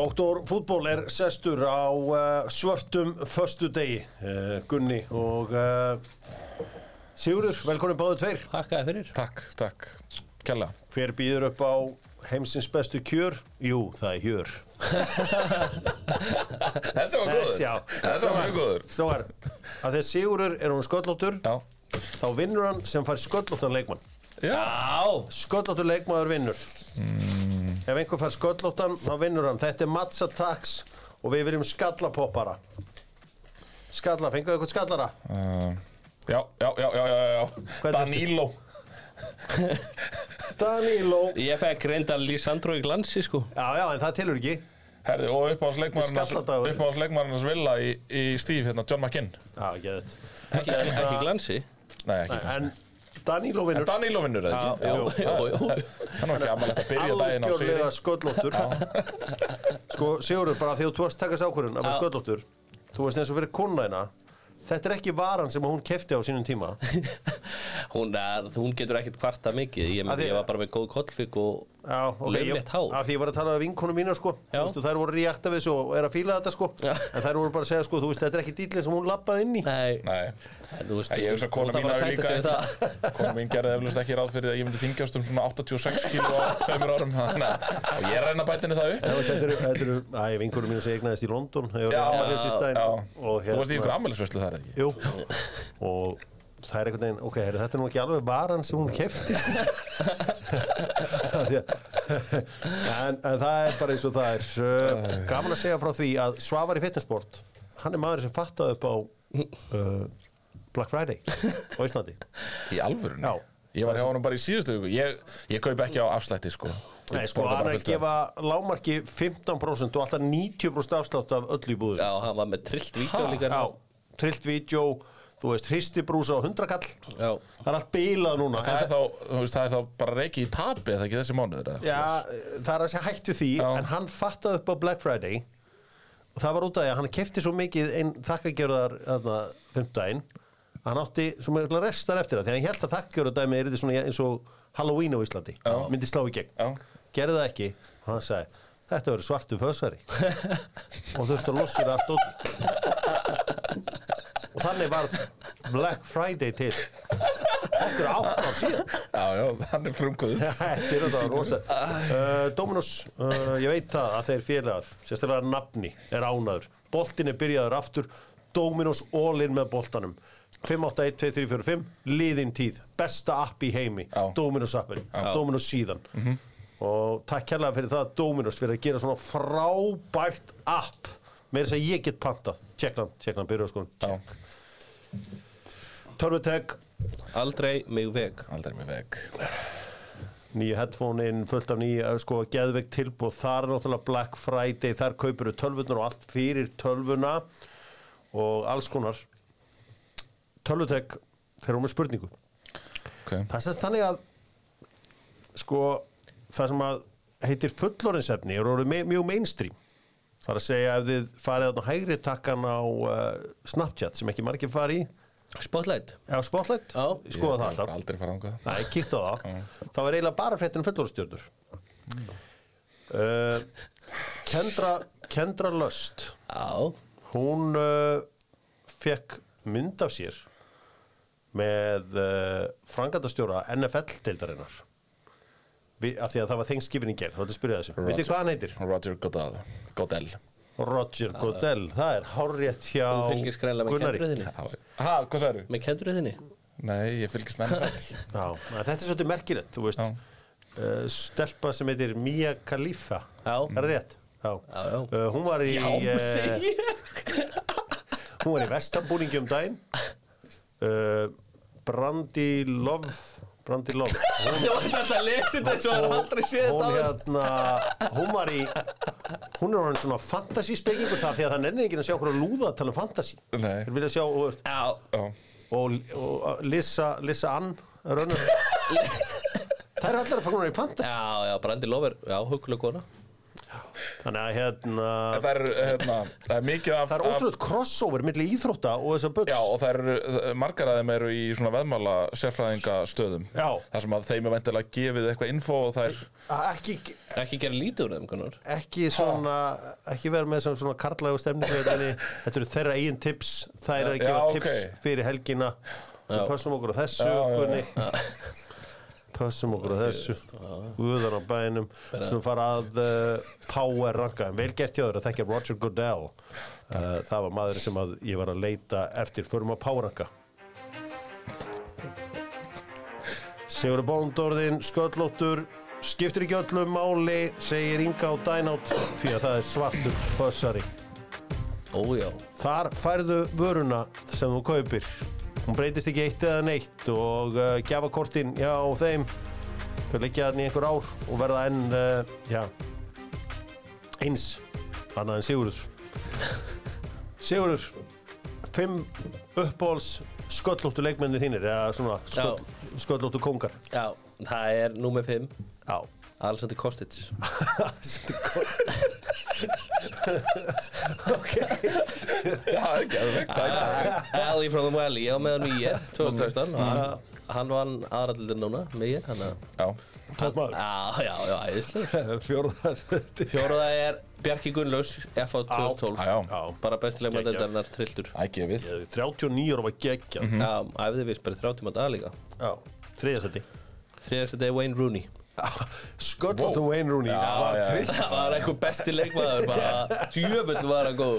Doktor fútból er sestur á uh, svörtum förstu degi uh, Gunni og uh, Sigurður, velkomin báðu tveir. Hakkaði fyrir. Takk, takk, kella. Hver býður upp á heimsins bestu kjör? Jú, það er hjör. Þessi var góður. Já. Þessi var mjög góður. Stóðar, að þegar Sigurður er hún sköllóttur Já. þá vinnur hann sem fær sköllóttan leikmann. Já. Sköllóttur leikmaður vinnur Ef einhver fær sköllóttan þá vinnur hann. Þetta er Mats Attacks og við verðum skallapoppara. Skalla, fenguðu eitthvað skallara? uh, Já, já, já, já, já, Danilo. Danilo. Ég fekk reynda Lísandro í glansi sko. Já, já, en það tilur ekki. Herði, og uppáðsleikmarinn Skalladagur. Uppáðsleikmarinn Villa í, í Steve, hérna, John McKinn. Já, ekki þetta Ekki, ekki glansi? Nei, ekki Nei, En vinnur. Danilo vinnur það já, ekki? já, já. Hann var ekki aðmælega að byrja daginn á sigri. Algjörlega sköllóttur. Sko, Sigurður, bara því að þú varst takast ákvörðun að vera Já. sköllóttur Þú veist eins og fyrir konuna Þetta er ekki varan sem hún kefti á sínum tíma. Hún, er, hún getur ekkert kvarta mikið. Ég, Að því- ég var bara með góð kollfik og Já, ok, hár. Af því ég var að tala um vinkonu mína sko. Veistu, Þær voru reakta við þessu og er að fíla þetta sko. Já. En þær voru bara að segja sko, þú veist, þetta er ekki dýlinn sem hún lappaði inn í. Nei, Nei, en þú veist ég hugsa að kona mín hafi að líka. Kona mín gerði eflust ekki ráð fyrir að ég myndi þingjast um svona 86 kíló á tveimur árum. Þannig að og ég reyna bætinni það upp. En þú veist, Þetta eru, þetta eru, æ, vinkonu mína sem eignaðist í London Ég Já, að já, já. og Þú varst í hérna- ykkur ammælisvöslu þar ekki? Jú, og það er einhvern veginn, ok, heru, þetta er nú ekki alveg varan sem hún kefti en, en það er bara eins og það er. Uh, gaman að segja frá því að Svavar í fitnessport hann er maður sem fattaði upp á uh, Black Friday á Íslandi. Í alvörunni? Já. Ég var hjá honum bara í síðustu viku. Ég, ég kaup ekki á afslætti sko. Nei, sko, hann er að gefa lámarki 15% og alltaf 90% afslátt af öllu í búður Já, hann var með trillt vídeo líka Já, trillt vídeo þú veist, hristibrúsa og hundrakall Já. það er allt bílað núna það er, þá, þú veist, það er þá bara reiki í tapi eða ekki þessi mánuður eða? Já, það er að segja hættu því Já. en hann fattaði upp á Black Friday og það var út af því að hann kefti svo mikið einn þakkagjörðar að hann átti svo mjög restar eftir það því að hann held að þakkagjörðardæmi er þetta svona eins og Halloween á Íslandi Já. myndi slá í gegn, Já. gerði það ekki og hann sagði, þetta verður svartu fösari og þurfti að lossa það allt út og þannig var Black Friday til. Er átt á síðan. Já, já, hann er frumkvöður Þetta er þetta rosa. uh, Dominos, uh, ég veit það að þeir félagar sérstaklega nafni er ánaður boltin er byrjaður aftur. Dominos all in með boltanum. 5, 8, 1, 2, 3, 4, 5 liðin tíð, besta app í heimi. Já. Dominos appin, Dominos síðan. Og takk kærlega fyrir það Dominos fyrir að gera svona frábært app. Með þess að ég get pantað. Tjekkland, Tjekkland, byrjuðu sko Já, Törvuteg, Aldrei mig veg aldrei með veg nýju headphone-in fullt af nýju, sko, geðveik tilbúð þar er náttúrulega Black Friday, þar kaupir tölvunar og allt fyrir tölvuna og alls konar. Tölvutek þeir eru með spurningu. Okay. það sést þannig að sko, það sem að heitir fullorinsefni er orðið mjög mainstream það er að segja ef þið farið þarna hægri takkan á uh, Snapchat sem ekki margir fari í. Spotlight. Eða Spotlight, Já. skoða það alltaf. aldrei farað ángað Nei, kíkt á það. Það var eiginlega bara fréttin fullorðstjörnur uh, Kendra Kendra Löst. Já, Hún uh, fekk mynd af sér með uh, frangandastjóra NFL-deildarinnar Vi- af því að það var þengskipin í gerð þá þetta spyrja þessu, veitir hvað hann heitir? Roger Goodell Goodell. Roger Goodell, það er hárrétt hjá þú fylgist greinlega með kendruðinni Ha, hvað sagður? Með kendruðinni Nei, ég fylgist með na, þetta er svolítið merkilegt, þú veist. Uh, stelpa sem heitir Mia Khalifa. Já. Er það rétt? Já, Já, já. Uh, Hún var í Já, eh, segi ég. Hún var í vestambúningi um daginn. Uh, Brandi Love Brandi Love. Hún, Þú ætti að lesa þetta svo er aldrei séð hún þetta áður. hérna Hún var í Hún er orðin svona fantasy spekingur það því að það nennir ekki að sjá að lúða að tala um fantasy. Nei. Þeir vilja sjá og, Já, Já, og, og Lissa, Lissa Ann Það er allir að fara í fantasy. Já, já, Brandi Lover Já, huguleg kona Þannig að hérna Það er, hérna, það er mikið af Það er ótrúlega crossover milli íþrótta og þessar buds Já, og það eru, margar af þeim eru í svona veðmála sérfræðingastöðum. Já. þar sem að þeim er vendilega gefið eitthvað info og það er Ekki, Ekki gera lítið úr þeim, Gunnar. Ekki svona ekki vera með svona, svona karlægu stemningu þetta þetta eru þeirra eigin tips. Þær eru að Já, gefa ok. tips fyrir helgina. Við pössum okkur á þessu Já, já, já. pössum okkur á þessu. uðan á bænum svona fara að uh, power ranka vel gert hjá þér að þekkja Roger Goodell. Uh, það var maður sem að ég var að leita eftir. Förum að power ranka. Sigur Bóndorðin, sköllóttur skiptir ekki öllu máli segir Inga á Dynout því að það er svartur fössari. Ójá Þar færðu vöruna sem þú kaupir hún breytist ekki eitt eða neitt og uh, gjafakortin já þeim þau leggja þannig í einhver ár og verða enn uh, já eins annað en Sigurður. Sigurður fimm uppbóls sköllóttu leikmenni þínir eða svona sköll, sköllóttu kongar Já, það er númer 5 já. Alexander Kostic. Já, ekki, það er veikt það er Ali from the Valley, á með hann í ég 2016 og hann, hann vann aðrallir núna hann að Já, Já, já, já, æðislega fjórða Fjóruða er Bjarki Gunnlaus FA 2012 já, já, já. Bara bestilega með deildarinnar trilltur ægið 39 ára var geggja Já, æfði bara í 30 maður dag líka. Já þriðasetti Þriðast þetta er Wayne Rooney. Sköllóttu Wayne Rooney. Já. Það var eitthvað besti leikmaður bara Djöfull var hann góð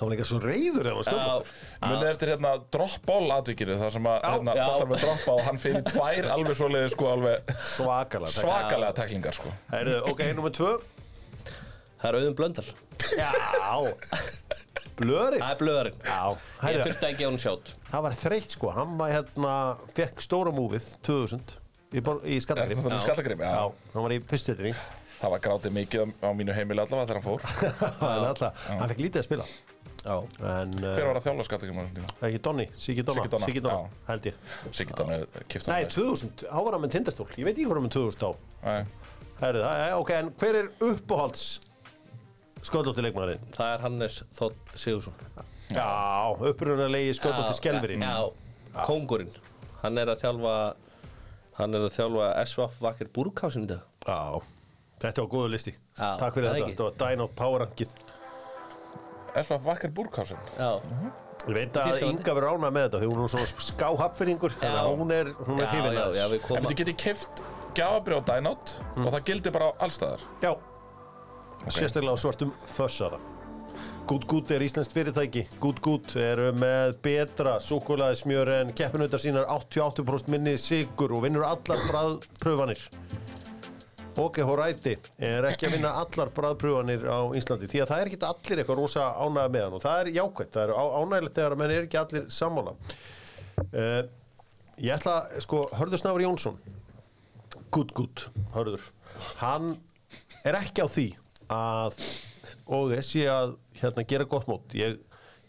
hann var líka svo reyður ef hann sköllóttur Munið eftir hérna drop-ball atvikinu þar sem að hérna, Já. boltar með droppa og hann fyrir tvær alveg svoleiði sko alveg svakalega svakalega teklingar sko. Heyrðu, ok, nummer tvö. Það er auðum blöndal. Já. Blöri Það er blöðarinn Já, Ég heyrðu, þurfti að gefa hún sjátt. Það var þreytt sko. Hann var hérna, fekk stóra múfið 2000 í, í Skallagrim það þannig skallagrim? Já, Já, hann var í fyrstutri það var grátið mikið á- á mínu heimili allavega þegar hann fór. Hann alltaf, hann fekk lítið að spila En Hver uh, var að þjála skallagrim á þessum tíma? ekki Donni, Siggi Donna. Siggi Donna, held ég. Siggi Donna kipta Nei, 2000, þá var hann með tindastól. Ég veit ekki hvað hann með 2000 á Nei, Herðu, það er- ok, en hver er uppáhalds sköldótti leikmaðurinn? það er Hannes Þótt Sigursson Já, upprunalegi sköldótti skelverinn Já, kóngurinn. Hann er að þjálfa Hann er að þjálfa SVF Vakker Búrkásin í dag. Já, þetta var góðu listi. Já, Takk fyrir þetta, ekki. þetta var Dino Power Esfa Vakker Já, Ég veit að. Inga verður ánað með þetta því hún er svona skáhapfinningur Já. hún er, er við En þú getið keift gjafabrið á Dynout og það gildir bara á allstæðar Já, sérstaklega á svartum fössara. Good Good er íslenskt fyrirtæki. Good Good eru með betra súkulaði smjör en keppinautar sínar. 88% minni sigur og vinnur allar bræðpröfanir OK Horæti er ekki að vinna allar bræðpröfanir á Íslandi? Því að það er ekki allir eitthvað rosa ánægða með hann og það er jákvæmt, það er ánægilegt þegar menn er ekki allir sammála. Uh, Ég ætla, sko, Hörður Snafur Jónsson Good Good, Hörður Hann er ekki á því að og sé að hérna, gera gott mót. Ég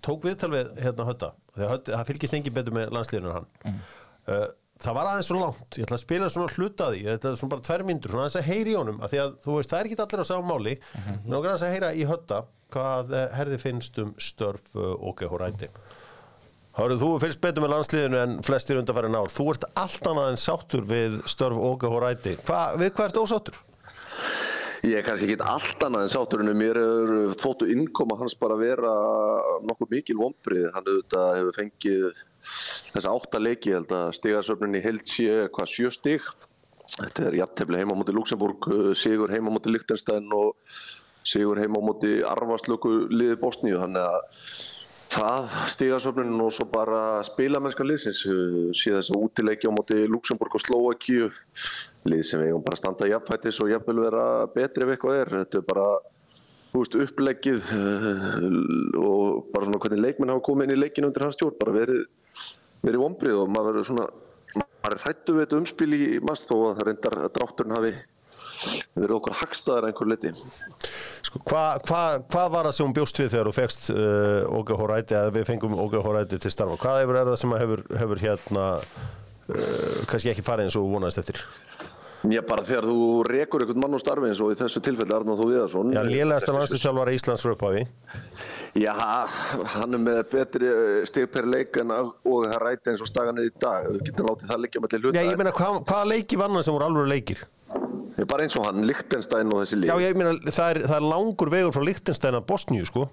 tók viðtal við hérna hötta, það fylgist engin betur með landsliðinu en hann. Uh, það var aðeins svo langt ég ætla að spila svona hluta af því þetta er svona bara tvær myndur, svona aðeins að heyri í honum af því að þú veist, það er ekki allir á sama máli mm -hmm. en okkur aðeins að heyra í hötta hvað eh, herði finnst um störf uh, OK Horæti Hárið, þú fylgst betur með landsliðinu en flestir undanfæri nál. Þú ert allt annað en sáttur við störf OK Horæti. Hva, við hvað ert ósáttur? Ég er kannski ekki allt annað en sáturinn mér er þóttu innkoma hans bara vera nokkuð mikil vombrið hann auðvitað hefur fengið þessa átta leiki, ég held að stigasöfnin í held sé hvað sjö stig. Þetta er jafntefli heima á móti Luxemburg sigur heima á móti Lichtenstein og sigur heima á móti Arvaslöku liði Bosníu, þannig að það stigasöfnin og svo bara spilamennska liðsins sé þess að útileiki á móti Luxemburg og Slovakíu lið sem við eigum bara að standa jafnfættis og jafnvel vera betri ef eitthvað er. Þetta er bara veist, uppleggið uh, og bara svona hvernig leikmenn hafa komið inn í leikinu undir hans stjórn bara verið, verið vombrið og maður verður svona maður er hrættu við þetta umspil í mast þó að það reyndar að drátturinn hafi verið okkur hagstaðar einhver liti Sko, hvað hva, hva var það sem bjóst við þegar þú fegst uh, OK Horæti að við fengum OK Horæti til starfa? Hvað hefur er það sem hefur, hefur hérna uh, kannski ekki farið eins og vonaðist eftir? Ég bara þegar þú rekur einhvern mann á starfi eins og í þessu tilfelli Arnáð Þú Viðarsson Já, lélegasta landslýsjálfara Íslands frá upphafi. Já, hann er með betri eh, stig per leik en að- og það ræti eins og stagan er í dag. Þú getur látið það liggja með til hluta Já, ég meina, hvað, hvaða leiki vann hann sem voru alveg leikir? Ég er bara eins og hann, Lichtenstein og þessi lið. Já, ég meina, það er, það er langur vegur frá Lichtenstein að Bosníu, sko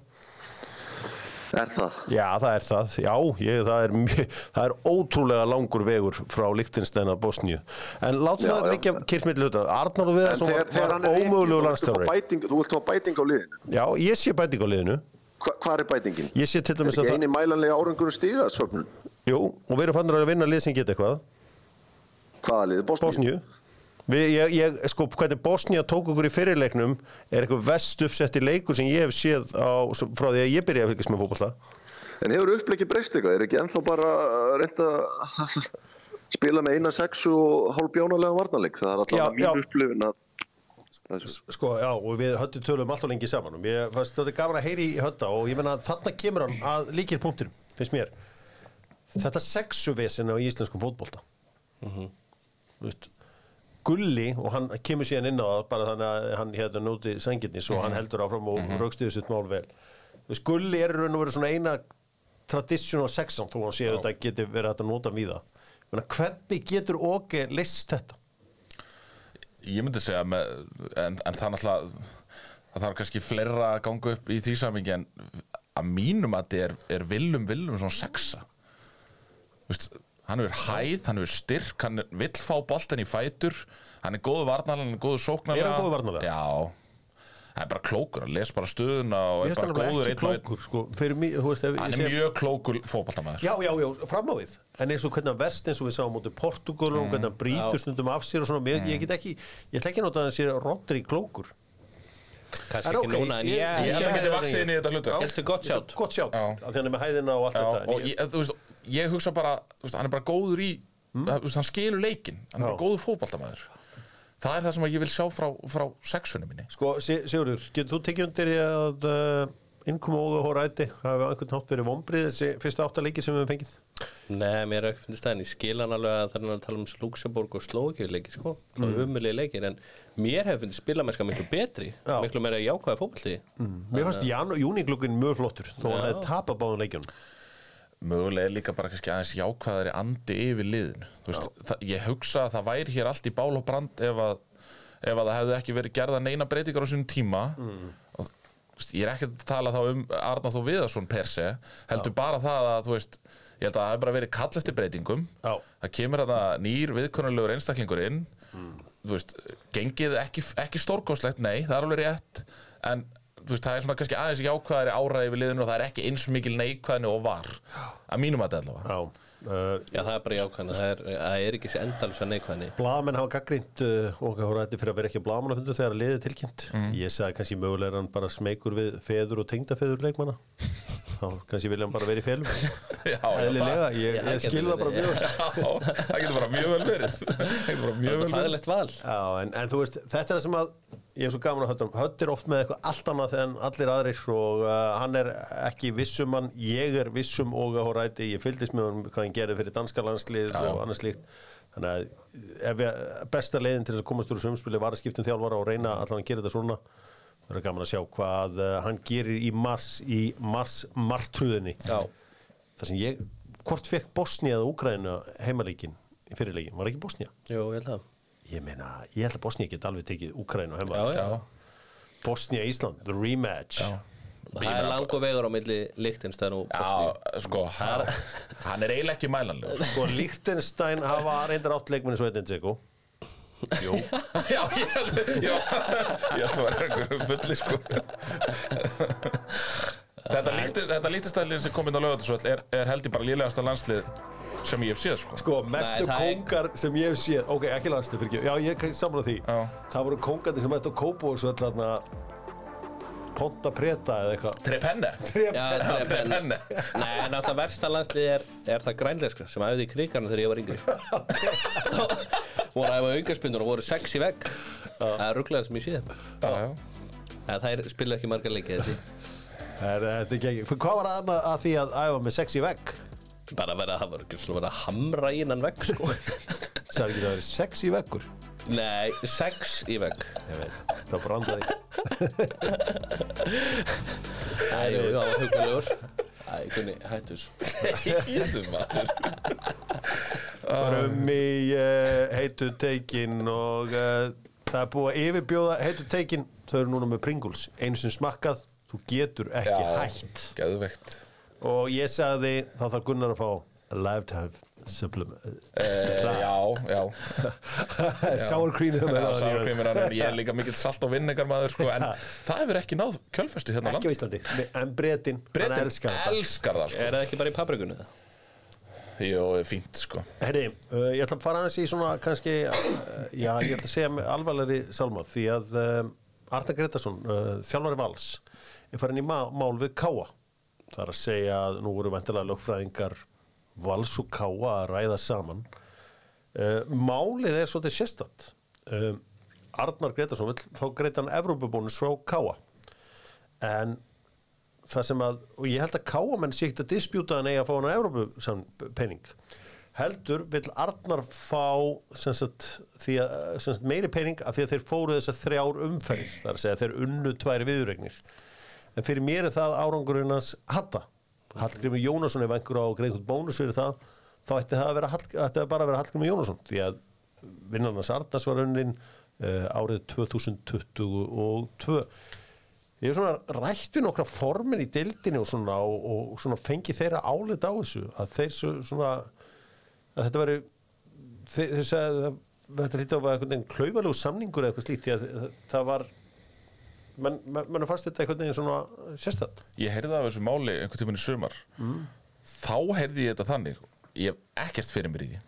Er það? Já, það er það, já, ég, það, er mjög, það er ótrúlega langur vegur frá Lichtenstein að Bosníu En látum Já, það liggja kyrkt milli hluta Arnar og Viðarsson þegar, var, er ómögulegu bæting- Þú vilt fá bæting á liðinu Já, ég sé bæting á liðinu Hva, Hvað er bætingin? Ég sé til Er dæmis að ekki það eini mælanlega árangur stiga söfnun? Jú, og við erum fannir að vinna lið sem geta eitthvað Hvaða lið? Bosníu? Bosníu Við, ég, ég, sko, hvernig Bosnía tók okkur í fyrirleiknum er eitthvað vest uppsetti leikur sem ég hef séð á, frá því að ég byrjaði að fylgjast með fótballa En hefur upplegið breyst eitthvað? Er ekki ennþá bara reynda að spila með eina sexu og hálf bjónalega varnarleik? Það er alltaf mín upplifin að. Sko, já, og við höttu tölum alltaf lengi saman og mér fannst þetta gaman að heyri í hötta og ég menna að þarna kemur hann að líkir punktur, finnst mér þetta sexuvesen á íslenskum fótbolta mm veist Gulli og hann kemur síðan inn á það bara þannig að hann hérna núti sengirnis og hann heldur áfram og mm raukstuði sitt mál vel. Veist, Gulli er raun og verið svona eina traditional sexan þó hann sé að þetta geti verið að nota Menna, hvernig getur Óge list þetta? Ég myndi segja með, en, en það er náttúrulega það þarf kannski fleira að ganga upp í því samingi en að mínum að þetta er, er villum villum svona sexa. Vist, hann hefur hæð, hann hefur styrk hann er- vill fá boltan í fætur. Hann er góðu varnarlega, hann er góðu sóknarlega. Er hann góður varnarlega? Já, hann er bara klókur, hann les bara stöðuna og er bara hann góður einn og einn. klókur sko, fyrir mig, þú veist, Hann er mjög klókur fótballtamaður Já, já, já, fram á við. En eins og hvernig hann vest eins og við sáum mútið Portugal og hvernig hann brýtur stundum af sér og svona. Mér, ég get ekki, ég ætla ekki að nota að hann sé Rodri klókur. Kannski ekki ok, núna en ég- ég Ég ég- held að ég- geti vaksið inn í þetta hlutu gott sjátt af því hann er með hæðina og allt Já, þetta ég- hugsa bara þú veist, hann er bara góður í þú veist, hann skilur leikinn, hann er bara góður fótballtamaður það er það sem ég vil sjá frá, frá sexunum minni. Sko, Si- Sigurður, getur þú tekið undir því að uh, innkomu og hóræti hafi á einhvern hátt verið vombrið þessi fyrstu áttaleiki sem við höfum fengið? Nei, mér er ekki finnst það en ég skil hann alveg að það er að tala um Luxemburg og Slókjöf leiki sko, það er umulegi leikir en mér hefur finnst spilamennska miklu betri Já. miklu meira jákvæða fótballti Mér fannst júniglugin mjög flottur þó hann Já. hefði tapað báðum leikjunum mögulega líka bara kannski aðeins jákvæðari andi yfir það, ég hugsa að það væri hér allt í bál og brand ef að, ef að það hefði ekki verið gerða neina breytingar á sínum tíma. Og þú veist, ég er ekki að tala þá um Arnar Þó Viðarsson per se heldur bara það að þú veist ég held að það hefði bara verið kall eftir breytingum. Já. það kemur þarna nýr viðkonulegur einstaklingur inn. Þú veist, gengið ekki, ekki stórkostlegt, nei, það er alveg rétt. En veist, það er svona kannski aðeins jákvæðari áræði við liðinu og það er ekki eins mikil neikvæðni og var að mínum að þetta allavega. Já, uh, Já, það er bara jákvæðan, það er, það er ekki þessi endalisa neikvæðni. Blaðamenn hafa gaggrínt uh, og hóræti fyrir að vera ekki blaðamenn að fundu þegar liðið er tilkynnt. Ég sagði kannski mögulega er hann bara smeykur við feður og tengdafeður leikmanna. Þá kannski vilja hann bara vera í já, Eðlilega, ég, ég skil getur það bara mjög Já, það getur bara mjög vel verið. Það getur bara mjög vel er verið. Já, en, en þú veist, þetta er það sem að ég er svo gaman að hötta Hött er oft með eitthvað allt annað en allir aðrir og uh, hann er ekki vissum hann, ég er vissum og að hóræti, ég fylgdist með hann hvað hann gerði fyrir danska landslið og annars slíkt. Þannig að ég, besta leiðin til þess að komast úr sumspili var að skipta um þjálfara og reyna allan að gera þetta svona. Það er gaman að sjá hvað uh, hann gerir í mars í mars martröðinni. Já, þar sem ég, hvort fekk Bosnia eða Úkraina heimalíkin í fyrirleikin, var ekki Bosnia? jú, ég held það Ég meina, ég held að Bosnia geti alveg tekið. Já, já, Já, Bosnia-Ísland, the rematch. já það er langur vegur á milli Lichtenstein og Bosníu Já, sko, hann, hann er eiginlega ekki mælanlegur Sko, Liechtenstein hafa reyndar átt leikmenni svo eitthvað Dzeko. Jú. Já, ég held já, ég held að vera einhver fulli sko Þetta, líktist, þetta lítistæðlið sem kom inn á lögatarsvöld er, er held ég bara lélegasta landslið sem ég hef séð sko. Sko, mestu Nei, það er- kóngar sem ég hef séð, ok, ekki landslið, fyrir ekki, já, ég kann samla því. Já. Það voru kóngarnir sem ættu að kópa og svo þarna Ponta Preta eða eitthvað. Trepenne. Já, það er Trepenne. Penn Nei, en alltaf versta landslið er, er það grænleiska sem æfði í krigarna þegar ég var yngri. Voru að æfa aukarspinnur og voru sex í vegg. Það er rugglega sem ég sé. Já, já. En það er spila ekki margar leiki þessi hvað var annað að því að æfa með sexy vegg? bara að vera, það var ekki svona að vera að hamra í innan vegg sko. Það er ekki að vera sexy veggur. Nei, sex í vegg. Ég veit, það brandaði Æ, jú, það var hugulegur Æ, kunni, hættu þessu. Íðum maður. Förum í uh, heitu teikin og uh, það er búið að yfirbjóða heitu teikin. Þau eru núna með Pringles. Einu sem smakkað, þú getur ekki hætt. Geðveikt. Og ég sagði þá þarf Gunnar að fá a lifetime supplement uh, Já, já. Sour cream Já, sárkrímur hann Ég er líka mikill salt og vinnegar maður sko, En það hefur ekki náð kjölfestu hérna á ekki á landi Íslandi, en bretin hann Bretin elskar þetta. elskar það sko. Er það ekki bara í paprikunni það? Jó, fínt sko. Herri, uh, ég ætla að fara aðeins í svona kannski, uh, já, ég ætla að segja með alvarlegri salma því að um, Arna Gretarsson, uh, þjálfari Vals er farin í má, mál við Káa það er að segja að nú voru vendilega lögfræðingar Vals og Káa að ræða saman. Uh, Málið er svolítið sérstatt uh, Arnar Gretarsson vil fá greitan Evrópubónus frá Káa en það sem að, og ég held að káamenn sé ekkert að dispjúta hann eigi að fá hann að Evrópu pening heldur vill Arnar fá sagt, að, sagt, meiri pening af því að þeir fóru þessar þrjár umferð það er að segja þeir unnu tværi viðuregnir en fyrir mér er það árangurinn hans Hatta Hallgrimur Jónasson ef einhver á greiðkvæmt bónus fyrir það þá ætti það að vera, ætti það bara að vera Hallgrimur Jónasson því að vinnarnas Arnars var unnin uh, árið 2022 Ég hef svona rætt við nokkra formin í dildinni og svona, og, og svona fengi þeirra álit á þessu að þeir svo, svona að þetta veri þeir, þeir sagði að þetta hlýtti á að einhvern veginn klaufalegu samningur eða eitthvað slíkt því að það var menn man fannst þetta einhvern veginn svona sérstætt. Ég heyrði af þessu máli einhvern tímann í sumar. Þá heyrði ég þetta þannig Ég hef ekkert fyrir mér í því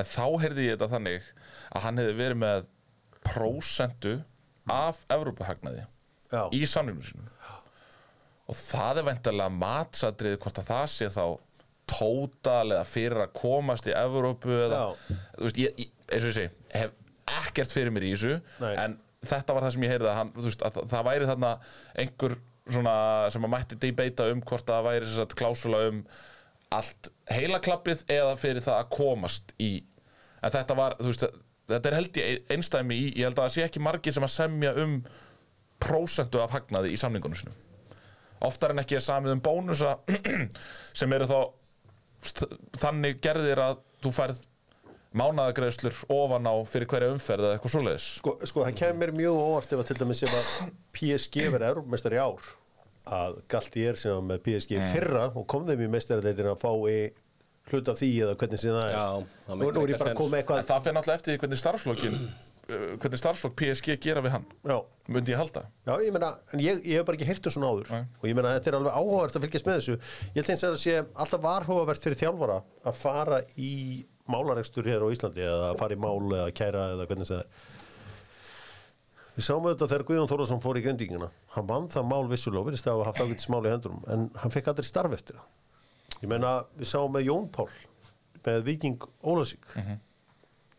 En þá heyrði ég þetta þannig Að hann hefði verið með prósentu Af Evrópuhagnaði Já. Í samningnum sínum. Og það er vendarlega matsadrið Hvort að það sé þá Tótal eða fyrir að komast í Evrópu eða, þú veist, ég, ég, eins og ég segi hef ekkert fyrir mér í þessu Nei. en þetta var það sem ég heyrði hann, veist, að það- væri þarna einhver sem að mætti debeita um hvort að það væri að klásula um allt heilaklappið eða fyrir það að komast í en þetta var, þú veist, þetta er held ég einstæmi í, ég held að það sé ekki margir sem að semja um prósentu af hagnaði í samningunum sinum oftar en ekki er samið um bónusa sem eru þá þannig gerðir að þú færð mánaðagreðslur ofan á fyrir hverja umferð eða eitthvað svoleiðis? Sko, sko það kemur mér mjög óvart ef að til dæmis ef að PSG verið Evrópumestar í ár að Galti er sem var með PSG í fyrra og kom þeim í mestaradeildina að fá í hlut af því eða hvernig sem það er. Já, það nú, nú er ég bara að koma með En eitthvað það fyrir náttúrulega eftir hvernig starfslokkin uh, hvernig starfslokk PSG gera við hann já, myndi ég halda. Já, ég meina, en ég, ég hef bara ekki heyrt um svona áður. Nei. og ég meina þetta er alveg áhugavert að fylgjast með þessu. Ég held eins og að sé alltaf varhugavert fyrir þjálfara að fara í málarekstur hér á Íslandi eða að fara í mál eða kæra eða hvernig það er? Við sáum auðvitað þegar Guðjón Þórðarsson fór í grindingina hann vann það mál vissulega og virðist að hafa haft ágætis mál í hendunum en hann fekk aldrei starf eftir það. Ég meina, við sáum með Jón Pál með Viking Ólasík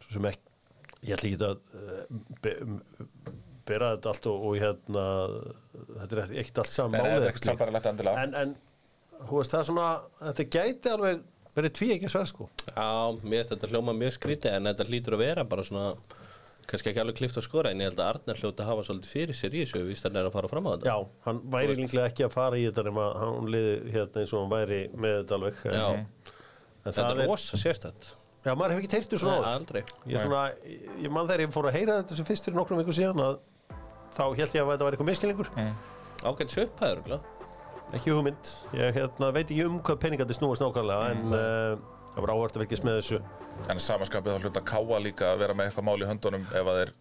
svo sem ekki ég ætla ekki að uh, be, bera þetta allt og, og hérna þetta er ekkert allt saman en, en þú veist það er svona þetta gæti alveg verið tví ekki sver sko. Já, mér finnst þetta hljóma mjög skrítið en þetta hlýtur að vera bara svona kannski ekki alveg klift að skora en ég held að Arnar hljóti að hafa svolítið fyrir sér í þessu víst hann er að fara fram á þetta. Já, hann væri líklega ekki að fara í þetta nema hann liði hérna eins og hann væri með þetta alveg. Já. Þetta það er rosa sérstætt já maður hefur ekki teirt þessu Nei, náður aldrei. Ég, er svona, ég man þegar ég fór að heyra þetta sem fyrst fyrir nokkrum viku síðan að þá held ég að þetta var eitthvað miskilningur Ágætt söpæður, glæð ekki hugmynd. Ég hérna, veit ekki um hvað peningandi snúast nákvæmlega en uh, það var áhvert að fylgjast með þessu. En samanskapið þá hluta káa líka að vera með eitthvað mál í höndunum ef að þeir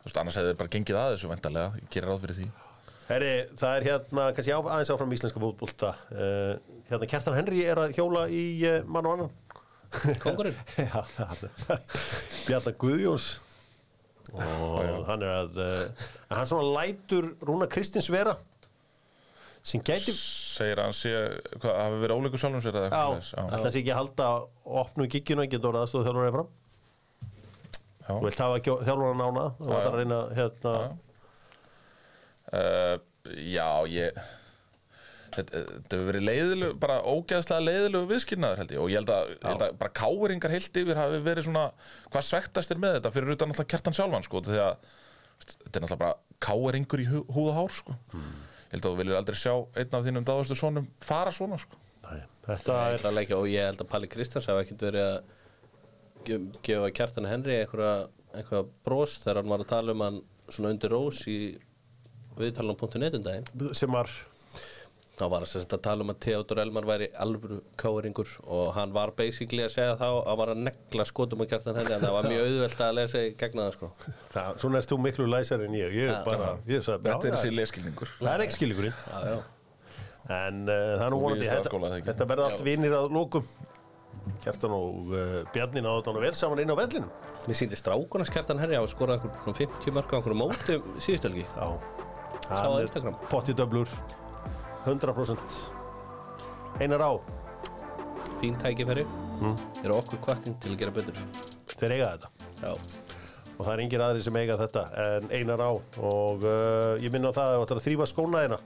þú veist, annars hefði þeir bara gengið að þessu vendarlega ég gerir ráð fyrir því. Heri, það er hérna kannski á, aðeins áfram íslenska fótbolta. Uh, hérna Kjartan Henry er að hjóla í uh, mann og annan. Kongurinn Já, Bjarnar Guðjóns. Og hann er að uh, hann svona lætur Rúna Kristins vera sem gæti segir hann sé, hvað, hafi verið ólíkur sjálfum sér eða eitthvað svoleiðis? alltaf sé ekki að halda opnu gigginu, getur orðið aðstóðu þjálfur fram já. Þú vilt hafa þjálfur nána og það já. að reyna hérna Já. Uh, já, ég þetta hefur verið leiðilegu, bara ógeðslega leiðilegu viðskilnaður held ég og ég held að, ég held að bara káringar heilt yfir hafi verið svona hvað svektastir með þetta fyrir utan alltaf kertan sjálfan sko þetta er náttúrulega bara káringur í hú- húð og hár sko ég held að þú viljur aldrei sjá einn af þínum dáðastu sonum fara svona sko. Nei, Þetta er Það leikja, og ég held að Palli Kristjáns hafa ekkert verið að ge- gefa kjartan Henry einhverja, einhverja bros þegar hann var að tala um hann svona undir rós í viðtalan.net um daginn. sem var þá var sagt að tala um að Theodor Elmar væri alvöru káringur og hann var basically að segja þá að var að negla skotum á kjartan Henry en það var mjög auðvelt að lesa í gegna það sko. Það, Svona erst þú miklu læsar en ég. Ég er bara, ég sagði, þetta er þessi leskilningur það er ekki skilingurinn já, já. En uh, það er nú vonandi Þetta, þetta verða allt vinir að lókum Kjartan og uh, Bjarni náðu þetta vel saman inn á vellinu Mér síndi strákunars kjartan Henry hafa skorað eitthvað svona 50 mörg á einhverju móti síðustelgi Já. Sá á Instagram. Potti döblur 100% Einar á. Þín tækifæri eru okkur kvartin til að gera betur. Þeir eiga þetta. Já, og það er engir aðri sem eiga þetta en einar á. Og uh, ég minna á það að þú ætlar að þrýfa skóna þeina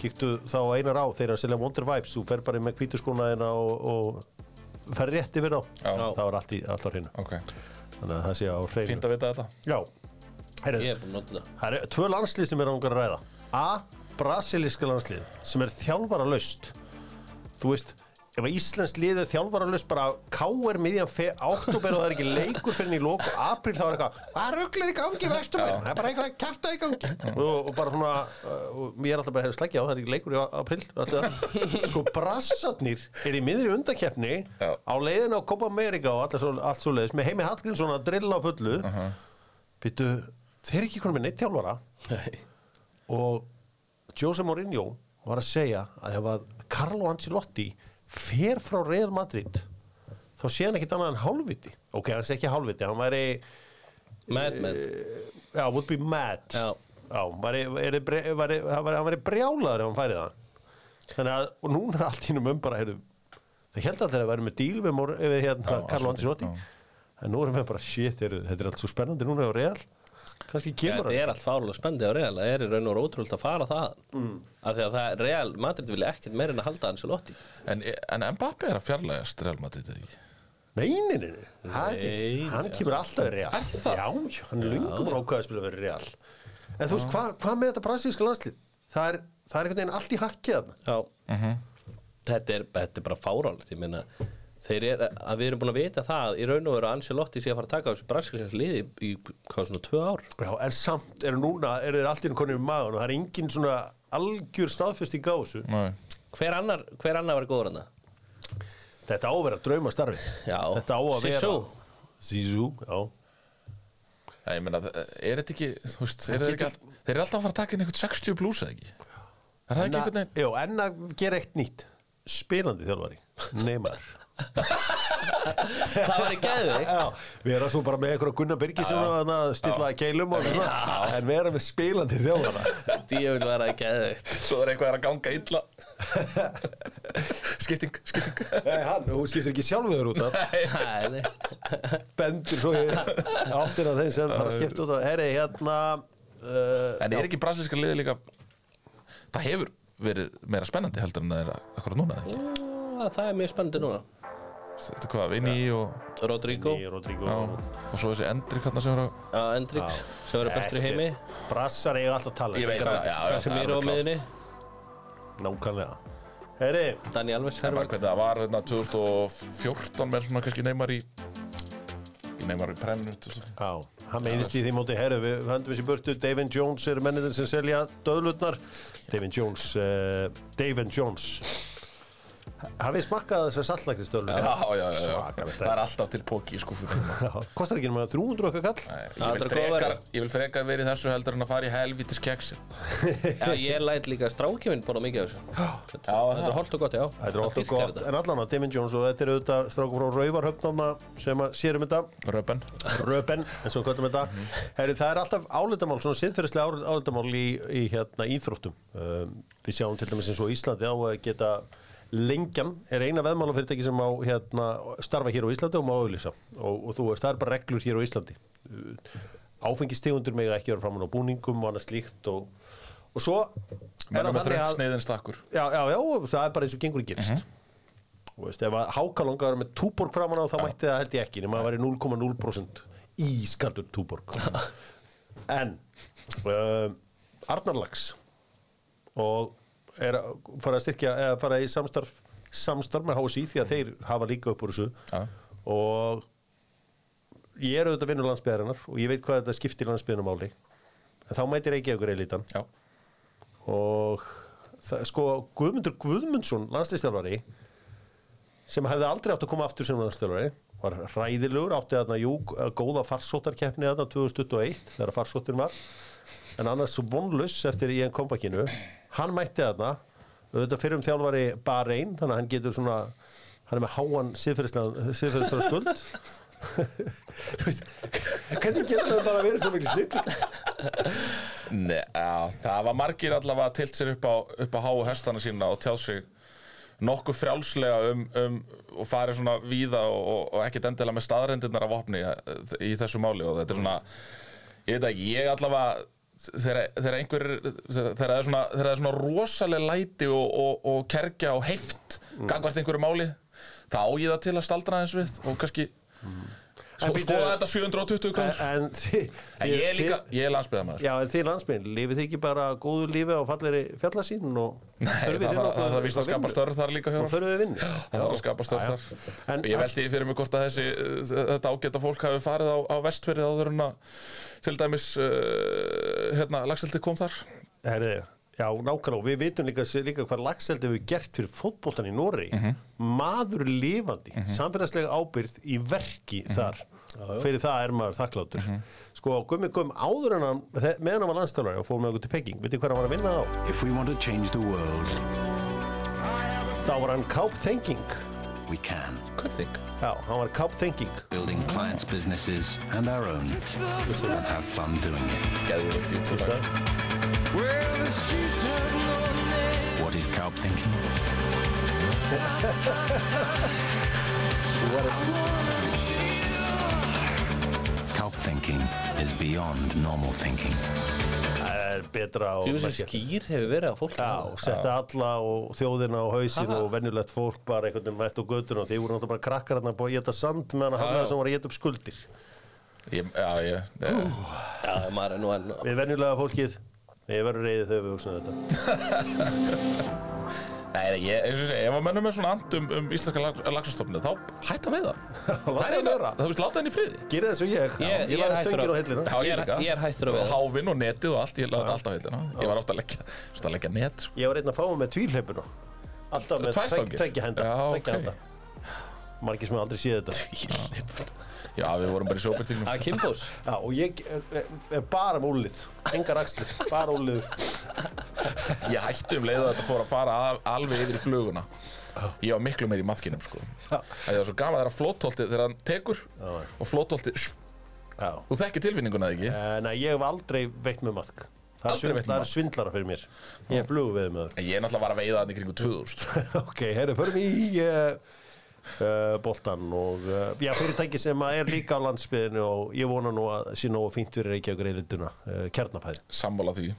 kíktu þá á einar á. Þeir eru að selja Wonder Vibes. Þú fer bara með hvítu skóna þeina og, og fer rétt yfir þá. Þá er allt, í, allt á hreinu. Ok, þannig að það sé á hreinu. Fínt að vita þetta. Já, Heyrðu, ég er búin að nota það það eru tvö landslið sem er ángar að ræða. A, brasilíska landslið sem er þjálfara laust þú veist ef að Íslands liðið þjálfara laust bara K.R. miðjan oktober og það er ekki leikur fyrir í lók og april þá er eitthvað hvað rugglir í gangi vestuminn það er bara eitthvað kæfta í gangi og, og bara svona uh, og ég er alltaf bara að hefða sleggja á það er ekki leikur í april alltaf. sko brassarnir er í miðri undakeppni á leiðin á Copa America og allt svo, allt svo leiðis með heimi Hallgrímsson að drilla á fullu uh -huh. Býtu, þeir eru ekki konum með neitt þjálfara Nei. og Jose Mourinho var að segja að ef að Carlo Ancelotti fer frá Real Madrid þá sé hann ekkit annað en hálfviti. Ok, hann sé ekki hálfviti, hann væri Mad Men. já, would be mad. Já. já væri, væri, væri, hann væri, hann væri brjálaður ef hann færi það þannig að, og núna er allt ínum um bara, heyrðu, það held að þeir væri með díl við, Mor- við hérna, Já, Carlo Ancelotti, Ancelotti. En nú erum við bara, shit, heyrðu, þetta er allt svo spennandi núna á Real kannski kemur þetta er allt fárulega spendið á Real það er í raun og ótrúld að fara það mm. af því að það Real, Madrid vilja ekkert meira en að halda Ancelotti. En, en Mbappe er að fjarlægast Real Madrid eða ekki? Nei, nei, nei, nei. Hann, Nei, hann kemur alltaf í real. Er það? Já, hann er lungum búin að spila verið real. En þú veist, hvað hva með þetta brasilíska landslið? Það er, það er einhvern veginn allt í hakkið þarna. Já. Þetta, er, þetta er bara fárálegt ég meina þeir er að við erum búin að vita það í raun og veru að Ancelotti sé að fara að taka á þessu brasilíska liði í, í hvað svona tvö ár Já, en samt eru núna, eru þeir allt í konið í maður og það er engin svona algjör staðfesting á þessu Nei. hver annar, hver annar var góður hann Þetta á að vera drauma starfi Já, Þetta á að vera Zizou. Já ég meina, er þetta ekki, þú veist, er þeir, ekki all, þeir eru alltaf að fara að taka inn einhvern 60 pluss eða ekki? Er það ekki En einhvern að- veginn? Jú, en að gera eitt nýtt Spilandi þjálfari, Neymar það var í Já, við erum svo bara með einhverja Gunnar Birgis sem var að stilla keilum og svona, en við erum með spilandi þjálfara Díu vil vera í geðu Svo er eitthvað að ganga illa. skipting, skipting. Nei, hann, hún skiptir ekki sjálfur út af. Nei, bendur svo í áttir af þeim sem fara að skipta út af. Herri, hérna uh, En er ekki brasilíska liði líka, það hefur verið meira spennandi heldur en það er akkurat núna, eða ekki? það er mjög spennandi núna Þetta er hvað, Vinni og, Rodrigo, Í Rodrigo. Já, og svo þessi Endrik hann sem er að, já, Endrix sem verður bestur í heimi. Brassar eiga alltaf að tala. Ég veit það, er eru á miðinni Nákvæmlega. Herri, Dani Alves hvernig það var hérna 2014 með svona kannski Neymar í, í Neymar í premnu. já, hann meinist í því móti. Herri, við höndum þessi burtu. David Jones er mennið sem selja döðlutnar David Jones uh, David Jones Hafið smakkað þessar saltlakri Já, já, já, já. Það er alltaf til póki í skúfunum. Kostar ekki nema 300 okkar kall? Nei, Ég vil frekar, ég vil frekar verið í þessu heldur en að fara í helvítis keksi. Já, ég læt líka strákjuminn borða mikið af þessu Þetta Já, þetta er holdt og gott, já Þetta er alltaf dýrkar gott, en allan að Damon Jones og þetta er auðvitað strákum frá Rauvarhöfnarna sem að sérum þetta Röben. Röben, eins og kvöldum þetta Heri, það er alltaf álitamál, svona siðferðislega álitamál í, í hérna, íþróttum um, við sjáum til dæmis eins og Íslandi á að geta lengjan er eina veðmálafyrirtæki sem á hérna, starfa hér á Íslandi og má auðlýsa og, og þú er bara reglur hér á Íslandi. Áfengistegundur mega ekki vera framan á búningum og annað slíkt og, og svo er það með þannig að já, já, já, það er bara eins og gengur gerist. Og veist, ef að Háka langar að vera með túborg framan á þá mætti það held ég ekki nema að væri 0,0% ískaldur túborg. En uh, Arnarlags og er að fara að styrkja eða fara í samstarf samstarf með HSI því að þeir hafa líka upp úr þessu. Já. og ég er auðvitað vinnur landsbyðarinnar og ég veit hvað þetta skiptir landsbyðinum máli. En þá mætir ekki okkur eilitan Já, og það, sko Guðmundur Guðmundsson landslýstjálfari sem hefði aldrei átt að koma aftur sem landslýstjálfari var hræðilegur, átti þarna jú góða farsóttarkeppni þarna 2021 þegar farsóttin var. En annars vonlus eftir í enn kompakinu hann mætti þarna. Auðvitað fyrir um þjálfari bara einn þannig að hann getur svona hann er með háan siðferðislega skuld hvernig getur það bara verið svo mikil snill Nei, já, það var margir allavega tilt sér upp á, upp á háu hestana sína og tjáð sig nokkuð frjálslega um, um og farið svona víða og, og, og ekkert endilega með staðrendirnar af opni í þessu máli. Og þetta er svona ég veit ekki, ég allavega þegar einhver þegar það er svona, er svona rosaleg læti og, og, og kerkja og heift gangvart einhverju máli þá á ég það til að staldra aðeins við og kannski býtu- skoða þetta 720 krónur. En þið, en ég er líka, ég er landsbyðamaður Já, en þið landsminn, lifið þið ekki bara góðu lífi á falleri fjallasín og Nei, það þið þarf það þarf víst að skapa störf þar líka hjá og þurfið þið vinnu? Það þarf að skapa störf Já, þar. En Ég veldi fyrir mig hvort að þessi þetta ágæta fólk hafi farið á, á vestfyrir áður en að til dæmis uh, hérna, lagseldi kom þar. Herri, já, nákvæmlega, og við vitum líka, líka hvað lagseldi hefur gert fyrir fótboltan í Noregi. Mhm. maður lifandi, samfélagslega ábyrð í verki Mhm. þar. Fyrir það er maður þakkláttur. Sko, gummi gum áður en hann meðan hann var landstælari og fór með okkur til Peking. Veitir hvað hann var að vinna þá? If we want to change the world, Þá var hann Kaup Thinking we can. Kaupþing Já, hann var Kaup Thinking Building clients' businesses and our own. And have fun doing it. Geðvögt YouTube sko. What is Kaup thinking? Kaup thinking is beyond normal thinking. Er betra og Þú veist merkilegt. skýr hefur verið að fólk Já, setja alla og þjóðina á hausin Ha. og venjulegt fólk bara einhvern veginn mætt á götuna og þeir voru náttúrulega bara krakkar að geta sand meðan að hafnaði sem var að geta upp skuldir. Ég, Já, ég, ég Já, maður er nú enn Við venjulega fólkið ég verður reyðið þegar við hugsaum þetta Nei, ég, eins og ég segi, ef að mönnum er svona and um, um íslenska lagsastofninu, þá hætta með það. Láta Það. hann vera. Þú veist, láta henni í friði. Gerið þessu ég, Ég- ég ég laði stöngin á hillina Já, Ég er- ég er hættur að Og veiða. Háfinn og netið og allt, ég laði þetta alltaf hillina Ég var ofta að leggja, svona að leggja net sko. Ég var einn að fáa með tvílheipuna Alltaf með tveggja henda. Já, ok. Margir sem hafa aldrei séð þetta Já, við vorum bara í sjóbyrtingnum Það er Kimbos Já, og ég er, er, er bara með úlið Engar axlir, bara úlið Ég hætti um leiðu að þetta fór að fara al, alveg yfir í fluguna. Ég var miklu meir í maðkinum sko. Það var svo gaman þegar flótholtið þegar hann tekur og flótholtið Þú þekkir tilfinninguna eða ekki? Eh, Nei, ég hef aldrei veitt með maðk. Það er, Aldrei svindl, veitt með það er maðk? svindlara fyrir mér. Ég er flugu við með En Ég er náttúrulega var að veiða uh, uh, boltan og uh, já, fyrirtæki sem að er líka á landsbyðinu og ég vona nú að sé nógu fínt fyrir Reykjavíkur eilinduna, uh, kjarnafæði Sammála því.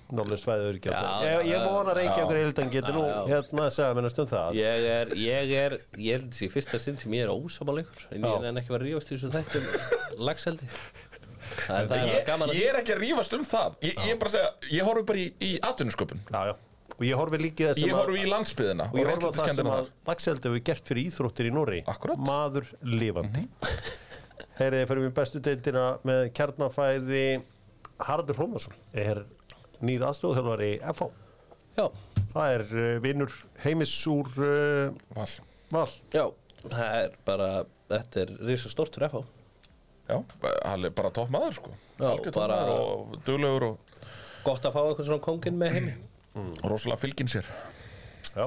Ég, ég vona að Reykjavíkur eilindun getur nú hérna að segja minnast um það. Ég er, ég er, ég held þessi fyrsta sinn sem ég er ósamáleikur En ég Já. er ekki að vera að rífast í þessu þættum lagseldi Það er, það er ég, ég er ekki að rífast um það. Ég, ég bara segja, ég horfi bara í, í atvinnusköpun. Já, já, og ég horfi líka í það sem Ég horfi í landsbyðina og ég horfi á það sem að Dagseld hefur gert fyrir íþróttir í Nóri maður lifandi. Heyriði fyrir mér bestu deildina með kjarnafæði Haraldur Hrómarsson er nýr aðstofþjálfari FH Já, það er uh, vinnur heimis úr uh, Val. Val. Já, það er bara, þetta er risa stórt fyrir FH Já, hann er bara topp maður sko. Já, bara- og duglegur og Gott að fá eitthvað svona kongin með heimi rosalega fylgin sér. Já.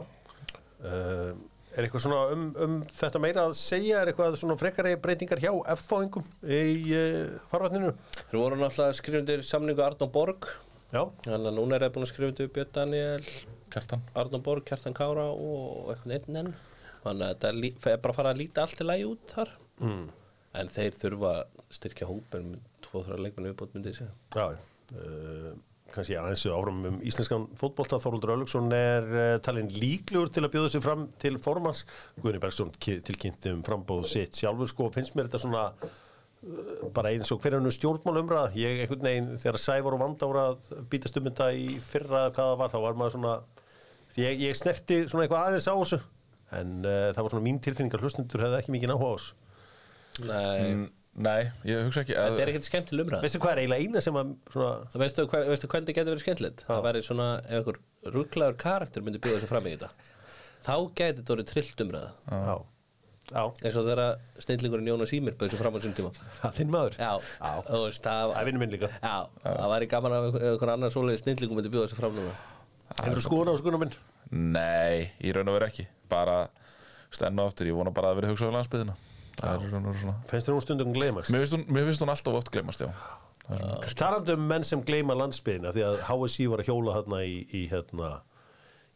Uh, Er eitthvað svona um, um þetta meira að segja? Er eitthvað svona frekari breytingar hjá F-fáingum í uh, farvatninu Þeir voru náttúrulega skrifundir samningu Arnó Borg. Já, Þannig að núna er það búin að skrifa undir Björn Daniel, Kjartan. Arnó Borg, Kjartan Kára og eitthvað einn enn. Þannig að þetta er bara að fara að líta allt í lagi út þar. Mm. En þeir þurfa að styrkja hópen með tvo, þrjá leikmennu uppbót myndi ég segja. Já uh, kannski aðeins áfram um íslenskan fótbolta. Þorvaldur Ölugsson er uh, talin líklegur til að bjóða sig fram til formans Guðni Bergson tilkynnti um frambóð sitt sjálfur. Sko, finnst mér þetta svona uh, bara eins og hverjum stjórnmál umræða ég einhvern veginn þegar Sævar og að býtast um þetta í fyrra hvað það var, þá var maður svona ég, ég snerti svona eitthvað aðeins á þessu. En uh, það var svona mín tilfinningar hlustundur hefði ekki mikið áhuga á þessu. Nei, Mm, Nei, ég hugsa ekki þetta er ekkert skemmtileg umræð veistu hvað er eiginlega eina sem að svona, Það veistu, hva, veistu hvernig þetta getur verið skemmtilegt? Það væri svona, ef einhver rugglaður karakter myndi bjóða sig fram í þetta þá gæti þetta orðið trillt umræða. Já, já, eins og þegar snillingurinn Jónas Ímir bjóða sig fram á sín tíma. Það er þinn maður. Já, þú veist, það það er vinnum minn líka. Já, það væri gaman að einhver annar svoleiði snillingum myndi bjóða og að Finnst þér hún stundum gleymast? Mér finnst hún, alltaf oft glemast, já Talandi um menn sem gleyma landsbyðina því að HSI var að hjóla þarna í, í hérna